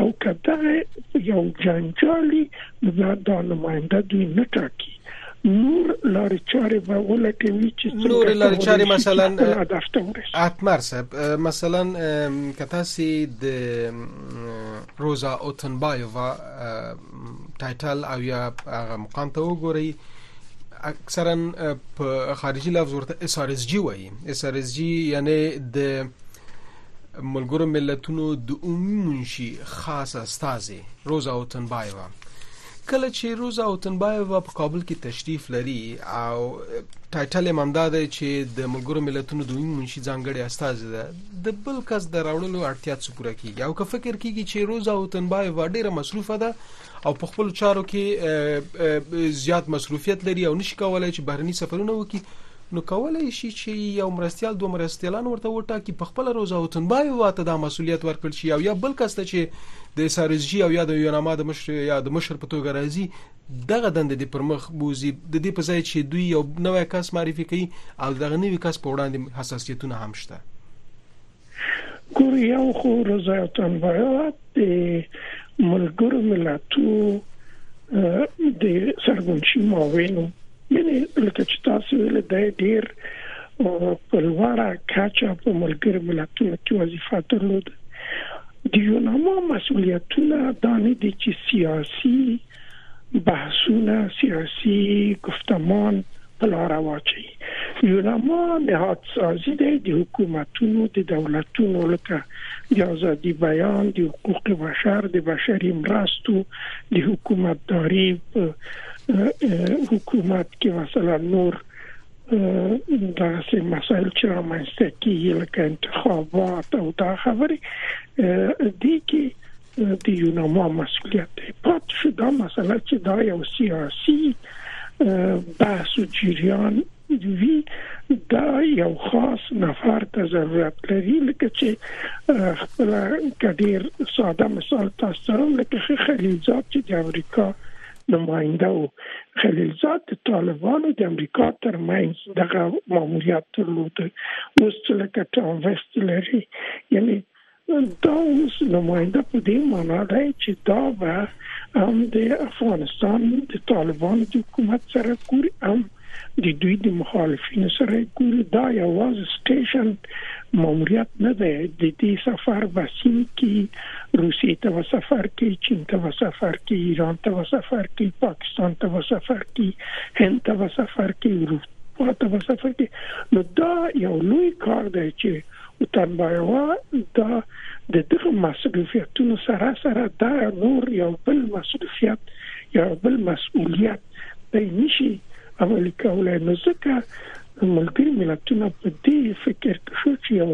او کله یو جنجالي دا نماینده دوی نه ټاکي نور لارې چارې به ولټوي چې نور لارې چارې مثلا اتمر صاحب مثلا کتاسي د روزا اوتنبایووا title او یا هغه مقام ته وګورئ اکثرا په خارجي لفظ ورته SRSG وایي. SRSG یعنی د ملګرو ملتونو د عمومي منشي خاص استاذي روزا اوتنبایووا کله چې روزا اوتنبایو په کابل کې تشریف لري او title یې ممدا دی چې د ملګرو ملتونو د عمومي منشي ځانګړي استاد ده د بل کس د راوړلو اړتیا څه پوره کیږي؟ او که فکر کیږي چې روزا اوتنبایو ډیره مصروفه ده او په خپل چارو کې زیات مصروفیت لري او نشي کولای چې بهرني سفرونه وکړي نو کولای شي چې یو مرستيال دوه مرستيالان ورته وټاکي په خپل روزا اوتنبایو واته د مسولیت ورکړ شي او یا بل کس ته چې د SRSG او یا د یوناما د مشر یا د مشر په توګه راځي. دغه دند د پرمخ بوزي. د دې په ځای چې دوی یو نوې کس معرفي کوي او دغه نوې کس په وړاندې حساسیتونه هم شته. ګور یو خو رضایتان باید د ملګرو ملتونو د سرګونشي ماوینو یعنی لکه چې تاسو ویل د ډیر په لوړه کچه په ملګرو ملتونو کې وظیفه درلوده د یوناما مسولیتونه دا نه دي چې سیاسي بحثونه سیاسي گفتمان په لار واچي یوناما نهاد سازي د حکومتونو د دولتونو لکه د ازادي بیان د حقوق بشر د بشري مرستو د حکومتداري حکومت کې مثلا نور دا سه مسایل چې رامنځته کیږي لکه انتخابات او دا خبرې دي کې د یوناما مسولیت دی پات شو دا مسله چې دا یو سیاسي بحث او جریان وی دا یو خاص نفر ته ضرورت لري لکه چې خپل کډیر ساده مثال تاسو سره لکه خلیلزاد چې د امریکا نماینده او خلیلزاد د طالبانو د امریکا ترمنځ دغه ماموریت درلود. اوس چې لکه ټام وست لري. یعنی دا اوس نماینده په دې معنی دی چې دا به هم د افغانستان د طالبانو د حکومت سره ګوري هم د دوی د مخالفینو سره ګوري دا یوازې سټیشن ماموریت نه دی د دې سفر بسیم کې روسي ته سفر کې چین ته سفر کې ایران ته سفر کې پاکستان ته سفر کې هند ته سفر کې اروپا ته سفر کې نو دا یو لوی کار دی چې وطنبایوا دا د دغه مسؤلیتونو سره سره دا نور یو بل مسؤلیت یو بل مسؤلیت دی نشي عملي کولای نو ځکه ملګری ملتونه په دې فکر کې شو چې یو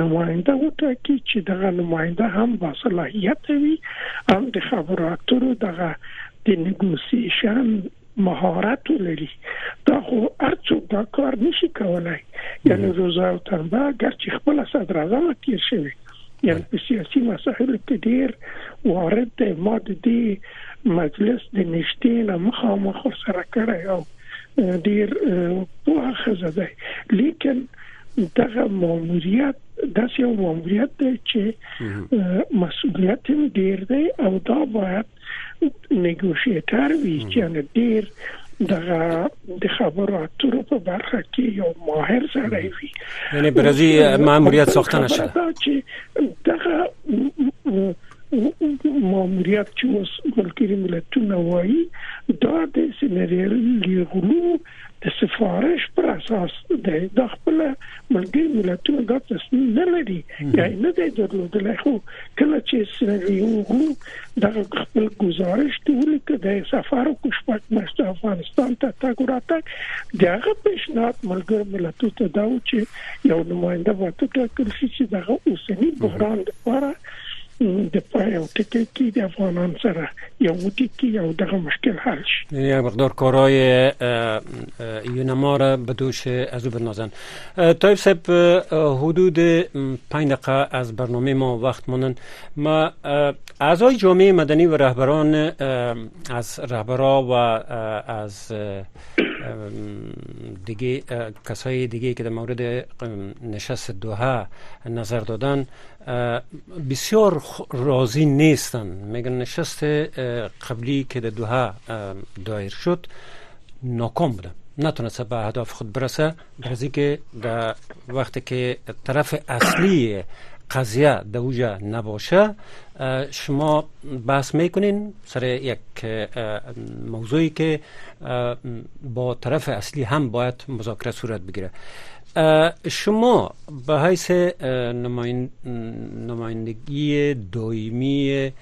نماینده وټاکي چې دغه نماینده هم با صلاحیت وي هم د خبرو اترو دغه د نیګوسیشن مهارت لري دا خو ارڅوک دا کار نشي کولای. یعنی روزا او تنبا اگر چې خپل صدر اعظم تیر شوی. یعنی په سیاسي مسایلو کې ډیر وارد دی ما د مجلس د نشټین مخامخ سره کړی او ډیر په خزه دی. لیکن دغه ماموریت داسې یو ماموریت دی چې مسولیت ډیر دی او دا باید نیګوشیټر وي. چې ډیر دغه د خبرو اترو په برخه کې یو ماهر سره وي. یعنی برازي ماموریت ساخته نشه. دغه ماموریت چې اوس ملګری ملتونه وایي دا د سینیرلی اوغلو د سفارش پر اساس د خپل ملګری ملتونو د تصمیم نه لري یا نه دی درلودل خو کله چې سینریل د خپل گزارش ته ولیکه د سفارو کوشپک مشت افغانستان ته تاګ راته دغه پیشنهاد ملګری ملتونو ته دا و چې یو نماینده وته شي چې دغه اوسنی بحران لپاره د او ټکی کې د افغانان سره یو ټکی یو دغه مشکل حل شي. یعنی مقدار کارهای یونما را به دوش از او بنازن طایب صاحب حدود پنج دقیقه از برنامه ما وقت مانن ما اعضای جامعه مدنی و رهبران از رهبرا و از دیگه کسای دیگه که در مورد نشست دوها نظر دادن بسیار راضی نیستن. میگن نشست قبلی که در دوها دایر شد ناکام بوده نتونسته به اهداف خود برسه. برزی که در وقتی که طرف اصلی قضیه در اوجا نباشه شما بحث می‌کنین سر یک موضوعی که با طرف اصلی هم باید مذاکره صورت بگیره. شما به حیث نمایندگی دائمی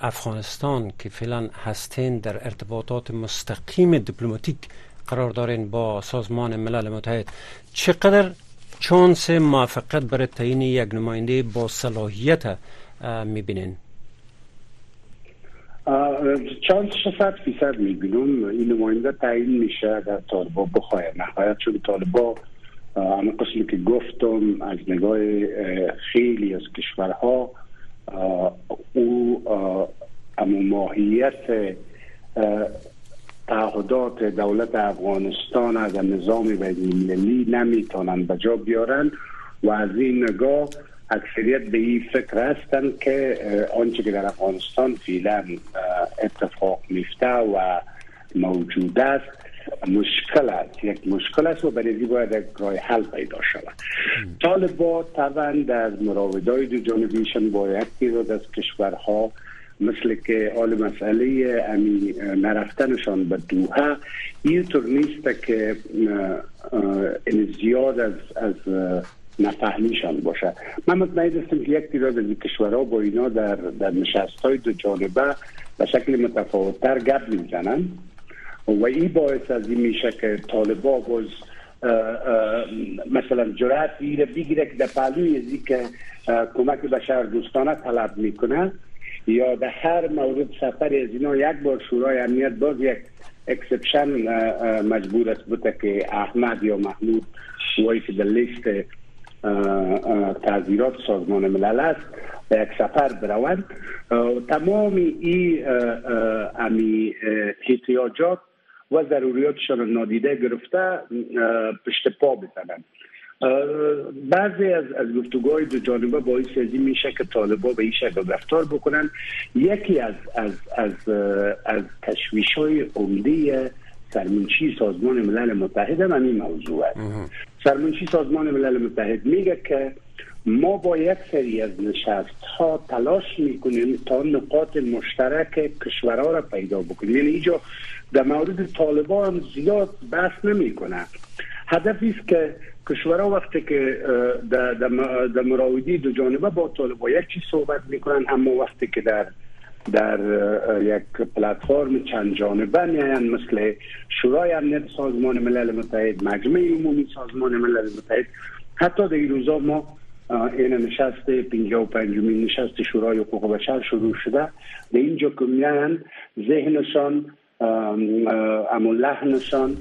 افغانستان که فعلا هستین در ارتباطات مستقیم دیپلماتیک قرار دارین با سازمان ملل متحد چقدر چانس موفقیت برای تعیین یک نماینده با صلاحیت می‌بینین. چانس صد فیصد می‌بینم این نماینده تعیین میشه اگر طالبا بخواه نهایت چون طالبا اما قسمی که گفتم از نگاه خیلی از کشورها او اما ماهیت تعهدات دولت افغانستان از نظام بین المللی نمی‌تونن به جا بیارن و از این نگاه اکثریت به این فکر هستند که آنچه که در افغانستان فعلا اتفاق میفته و موجود است مشکل است. یک مشکل است و برای باید یک راه حل پیدا شود. طالبا طبعا در مراودای دو جانبیشان با یک تعداد از کشورها مثل که آل مسئله امی نرفتنشان به دوها اینطور نیست که زیاد از از نفهمیشان باشه. من مطمئن هستم که یک تعداد از کشورها با اینا در در نشست های دو جانبه به شکل متفاوتتر گپ می‌زنن. و این باعث از این میشه که طالبا باز مثلا جرأت میره بگیره که در پهلوی که کمک بشر دوستانه طلب می‌کنه. یا در هر مورد سفر از اینا یک بار شورای امنیت باز یک exception مجبور است بوده که احمد یا محمود وای که در لیست تعزیرات سازمان ملل است به یک سفر بروند. تمام این امی احتیاجات و ضروریاتشان نادیده گرفته پشت پا بزنند. بعضی از از گفتگوهای دو جانبه باعث از این میشه که طالبا به این شکل رفتار بکنن. یکی از از از از تشویش های عمده سرمنشی سازمان ملل متحد هم این موضوع است. سرمنشی سازمان ملل متحد میگه که ما با یک سری از نشست ها تلاش می‌کنیم تا نقاط مشترک کشورها را پیدا بکنیم. یعنی اینجا در مورد طالبان هم زیاد بحث نمی‌کنه. هدفی است که کشورها وقتی که در مراودی دو جانبه با طالبا یک چیز صحبت می‌کنن اما وقتی که در در یک پلتفرم چند جانبه میاین مثل شورای امنیت سازمان ملل متحد مجمع عمومی سازمان ملل متحد حتی در این روزا ما این نشست 55 نشست شورای حقوق بشر شروع شده. به اینجا که میان ذهنشان امو لحنشان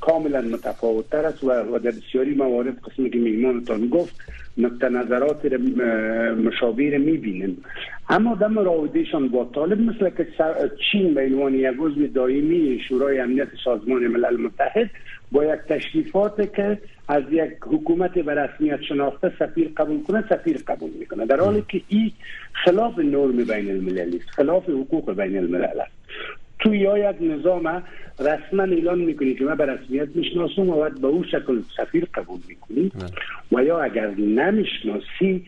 کاملا متفاوت تر است و در بسیاری موارد قسمی که میمانتان گفت نقطه نظرات مشابه می‌بینیم. اما در مراودهشان با طالب مثل که چین به عنوان یک عضو دائمی شورای امنیت سازمان ملل متحد با یک تشریفات که از یک حکومت به رسمیت شناخته سفیر قبول کنه سفیر قبول می‌کنه. در حالی که این خلاف نرم بین المللی است خلاف حقوق بین الملل است. تو یا یک نظام رسما اعلان می‌کنی که من به رسمیت می‌شناسم و باید به او شکل سفیر قبول می‌کنی و یا اگر نمی‌شناسی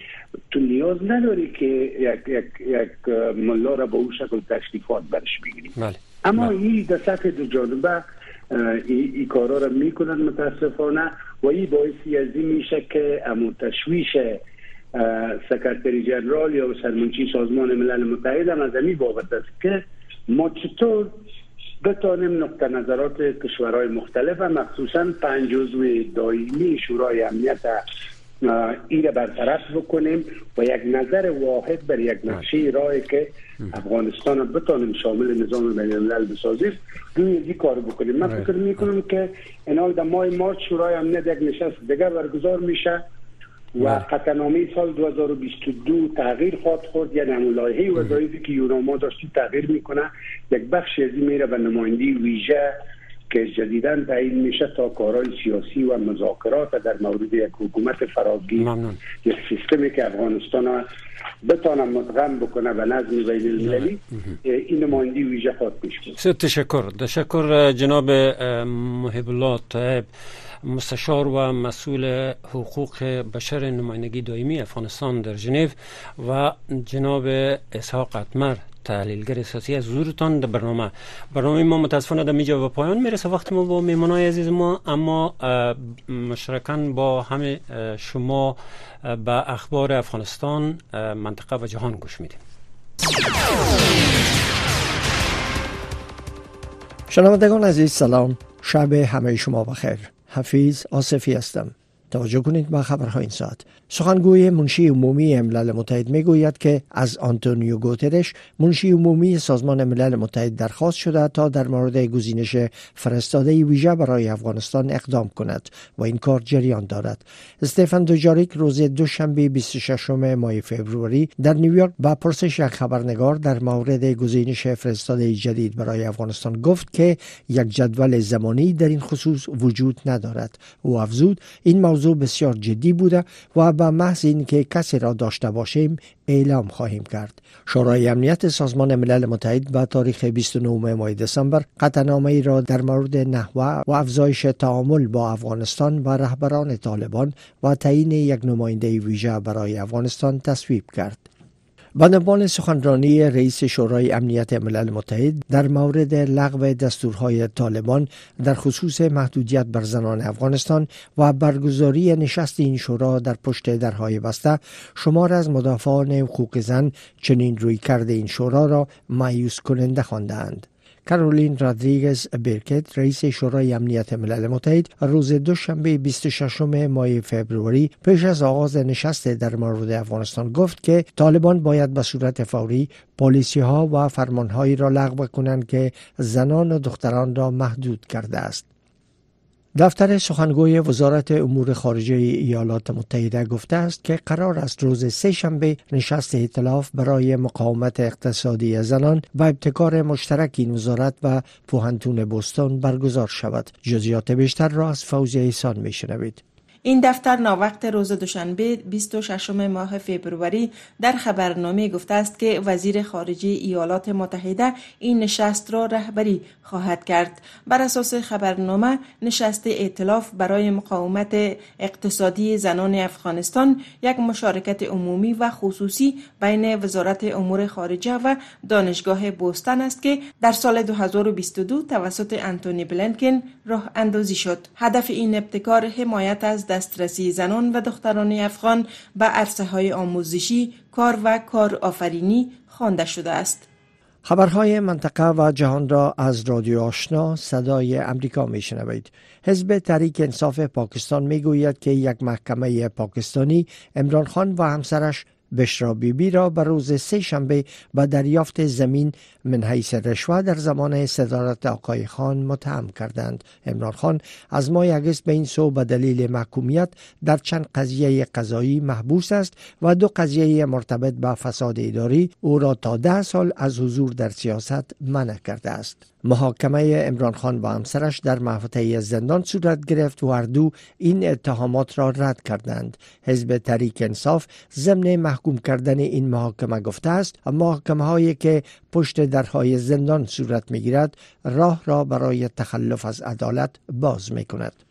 تو نیاز نداری که یک, یک, یک ملا را به او شکل تشریفات برش بگیری بله. اما. این در سطح دو جانبه ای, کارا را می‌کنن متاسفانه و این باعثی از این میشه که امو تشویش سکرتری جنرال یا سرمنچی سازمان ملل متحد هم از این بابت است که ما چطور بتانیم نقطه نظرات کشورهای مختلف و مخصوصا پنج عضو دائمی شورای امنیت این برطرف بکنیم و یک نظر واحد بر یک نقشه راهی که افغانستان بتانیم شامل نظام بین الملل بسازیم روی این کار بکنیم. من فکر می‌کنم که این در ماه مارچ شورای امنیت یک نشست دیگر برگزار میشه. و قطعنامه سال 2022 تغییر خواهد خورد. یعنی همون لایحه وظایفی که یوناما داشتی تغییر می‌کنه یک بخش از میره به نمایندی ویژه که جدیدا تعیین میشه تا کارهای سیاسی و مذاکرات در مورد یک حکومت فراگیر. یک سیستمی که افغانستان بتانه مدغم بکنه به نظم بین المللی این نمایندی ویژه خواهد پیش تشکر تشکر جناب محب الله مستشار و مسئول حقوق بشر نمایندگی دائمی افغانستان در ژنو و جناب اسحاق اتمر تحلیلگر سیاسی از حضورتان در برنامه. برنامه ما متاسفانه در میجا و پایان می‌رسه. وقت ما با میمانای عزیز ما اما مشترکان با همه شما به اخبار افغانستان منطقه و جهان گوش میدیم. شنوندگان عزیز سلام. شب همه شما بخیر. حفیظ آصفی هستم. توجه کنید به خبرهای این ساعت. سخنگوی منشی عمومی ملل متحد می گوید که از آنتونیو گوترش منشی عمومی سازمان ملل متحد درخواست شده تا در مورد گزینش فرستاده ویژه برای افغانستان اقدام کند و این کار جریان دارد. استفان دوجاریک روز دوشنبه 26 ماه فوریه در نیویورک با پرسش یک خبرنگار در مورد گزینش فرستاده جدید برای افغانستان گفت که یک جدول زمانی در این خصوص وجود ندارد. او افزود این موضوع بسیار جدی بوده و به محض اینکه کسی را داشته باشیم اعلام خواهیم کرد. شورای امنیت سازمان ملل متحد به تاریخ 29 ماه دسامبر قطعنامه ای را در مورد نحوه و افزایش تعامل با افغانستان و رهبران طالبان و تعیین یک نماینده ویژه برای افغانستان تصویب کرد. بندبان سخنرانی رئیس شورای امنیت ملل متحد در مورد لغو دستورهای طالبان در خصوص محدودیت بر زنان افغانستان و برگزاری نشست این شورا در پشت درهای بسته شمار از مدافعان حقوق زن چنین روی کرده این شورا را مایوس کننده خواندند. کارولین رادریگز برکت رئیس شورای امنیت ملل متحد روز دوشنبه 26 ماه فوریه پیش از آغاز نشست در مورد افغانستان گفت که طالبان باید به صورت فوری پالیسی ها و فرمان هایی را لغو کنند که زنان و دختران را محدود کرده است. دفتر سخنگوی وزارت امور خارجه ایالات متحده گفته است که قرار است روز سه شنبه نشست ائتلاف برای مقاومت اقتصادی زنان و ابتکار مشترک این وزارت و پوهنتون بوستون برگزار شود. جزیات بیشتر را از فوزی ایسان میشنوید. این دفتر ناوقت روز دوشنبه 26 ماه فبروری در خبرنامه گفته است که وزیر خارجه ایالات متحده این نشست را رهبری خواهد کرد. بر اساس خبرنامه نشست ائتلاف برای مقاومت اقتصادی زنان افغانستان یک مشارکت عمومی و خصوصی بین وزارت امور خارجه و دانشگاه بوستن است که در سال 2022 توسط انتونی بلنکن راه اندازی شد. هدف این ابتکار حمایت از دسترسی زنان و دختران افغان به عرصه های آموزشی، کار و کار آفرینی خوانده شده است. خبرهای منطقه و جهان را از رادیو آشنا صدای امریکا می شنوید. حزب تحریک انصاف پاکستان می گوید که یک محکمه پاکستانی امران خان و همسرش بشرا بیبی را به روز سه شنبه به دریافت زمین من حیث رشوه در زمان صدارت آقای خان متهم کردند. امران خان از ماه اگست به این سو به دلیل محکومیت در چند قضیه قضایی محبوس است و دو قضیه مرتبط به فساد اداری او را تا ده سال از حضور در سیاست منع کرده است. محاکمه امران خان و همسرش در محوطه زندان صورت گرفت و هر این اتهامات را رد کردند. حزب تحریک انصاف ضمن محکوم کردن این محاکمه گفته است محاکمه هایی که پشت درهای زندان صورت می گیرد راه را برای تخلف از عدالت باز می کند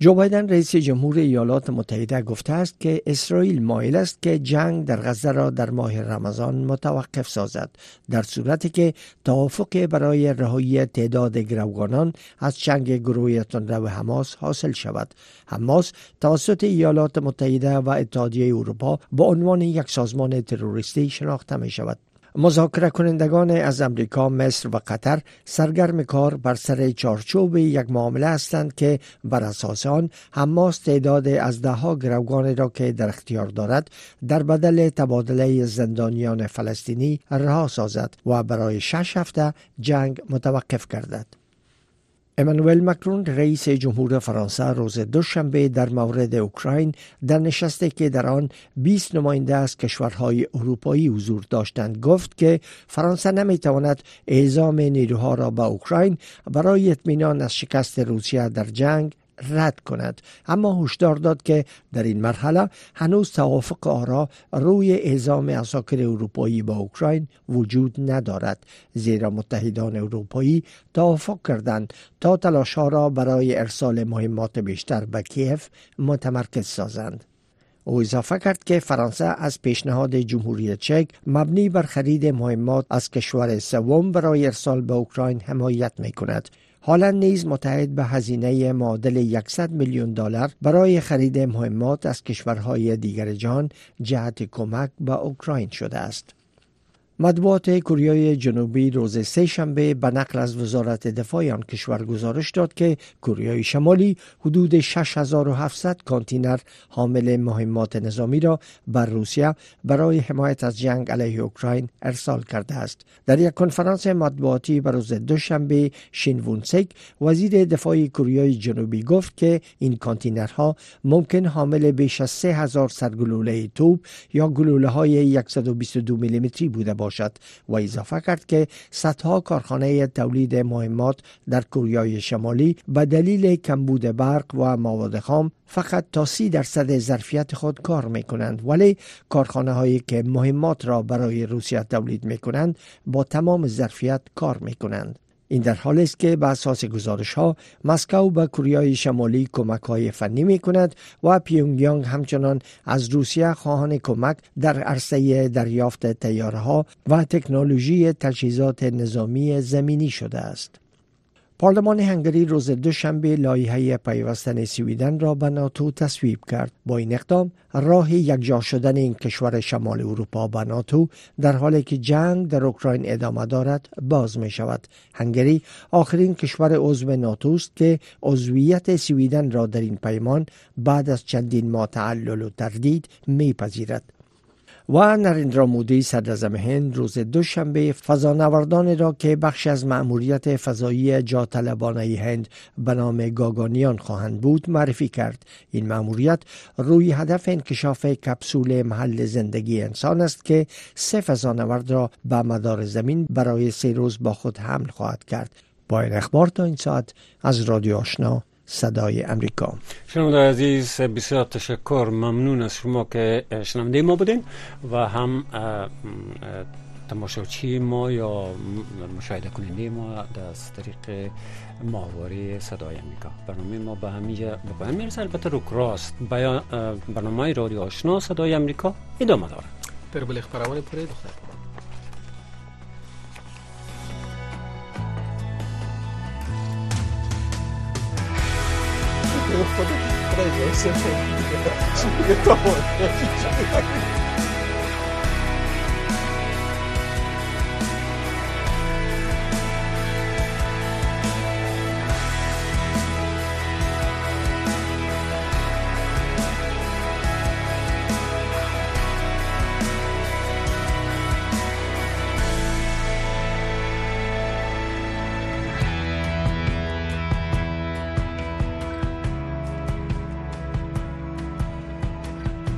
جو بایدن رئیس جمهور ایالات متحده گفته است که اسرائیل مایل است که جنگ در غزه را در ماه رمضان متوقف سازد در صورتی که توافق برای رهایی تعداد گروگانان از جنگ گروه تندرو حماس حاصل شود. حماس توسط ایالات متحده و اتحادیه اروپا به عنوان یک سازمان تروریستی شناخته می شود مذاکره کنندگان از امریکا، مصر و قطر سرگرم کار بر سر چارچوب یک معامله هستند که بر اساس آن حماس تعداد از دهها گروگان را که در اختیار دارد در بدل تبادله زندانیان فلسطینی رها سازد و برای شش هفته جنگ متوقف گردد. امانوئل مکرون رئیس جمهور فرانسه روز دوشنبه در مورد اوکراین در نشستی که در آن 20 نماینده از کشورهای اروپایی حضور داشتند گفت که فرانسه نمی‌تواند اعزام نیروها را به اوکراین برای اطمینان از شکست روسیه در جنگ رد کند. اما هشدار داد که در این مرحله هنوز توافق آرا روی اعزام اساکر اروپایی با اوکراین وجود ندارد. زیرا متحدان اروپایی توافق کردند تا تلاش را برای ارسال مهمات بیشتر به کیف متمرکز سازند. او اضافه کرد که فرانسه از پیشنهاد جمهوری چک مبنی بر خرید مهمات از کشور سوم برای ارسال به اوکراین حمایت می کند هالند نیز متحد به هزینه معادل 100 میلیون دلار برای خرید مهمات از کشورهای دیگر جهان جهت کمک به اوکراین شده است. مطبوعات کوریای جنوبی روز سه شنبه به نقل از وزارت دفاع آن کشور گزارش داد که کوریای شمالی حدود 6700 کانتینر حامل مهمات نظامی را بر روسیه برای حمایت از جنگ علیه اوکراین ارسال کرده است. در یک کنفرانس مطبوعاتی به روز دوشنبه شین وونسک وزیر دفاع کوریای جنوبی گفت که این کانتینرها ممکن حامل بیش از 3000 سرگلوله توپ یا گلوله های 122 میلیمتری بوده باشد و اضافه کرد که صدها کارخانه تولید مهمات در کوریای شمالی به دلیل کمبود برق و مواد خام فقط تا سی درصد ظرفیت خود کار می کنند ولی کارخانه هایی که مهمات را برای روسیه تولید می کنند با تمام ظرفیت کار می کنند. این در حالی است که به اساس گزارش ها مسکو به کوریای شمالی کمک های فنی می کند و پیونگیانگ همچنان از روسیه خواهان کمک در عرصه دریافت تیاره ها و تکنولوژی تجهیزات نظامی زمینی شده است. پارلمان هنگری روز دوشنبه لایحه پیوستن سویدن را به ناتو تصویب کرد. با این اقدام راه یکجا شدن این کشور شمال اروپا به ناتو در حالی که جنگ در اوکراین ادامه دارد باز می شود هنگری آخرین کشور عضو ناتو است که عضویت سویدن را در این پیمان بعد از چندین ماه تعلل و تردید میپذیرد. و نریندرا مودی صدر هند روز دوشنبه فضانوردان را که بخش از مأموریت فضایی جا هند به نام گاگانیان خواهند بود معرفی کرد. این مأموریت روی هدف انکشاف کپسول محل زندگی انسان است که سه فضانورد را به مدار زمین برای سه روز با خود حمل خواهد کرد. با این اخبار تا این ساعت از رادیو آشنا. صدای امریکا. شنونده عزیز بسیار تشکر. ممنون از شما که شنونده ما بودین و هم تماشاچی ما یا مشاهده کننده ما از طریق ماهواره صدای امریکا. برنامه ما به همینجا به پایان می‌رسه البته رو کراست. برنامه رادیو آشنا صدای امریکا ادامه داره در بلیخ پروانه پره دختر eu vou trazer esse efeito. [LAUGHS] Eu tô morrendo de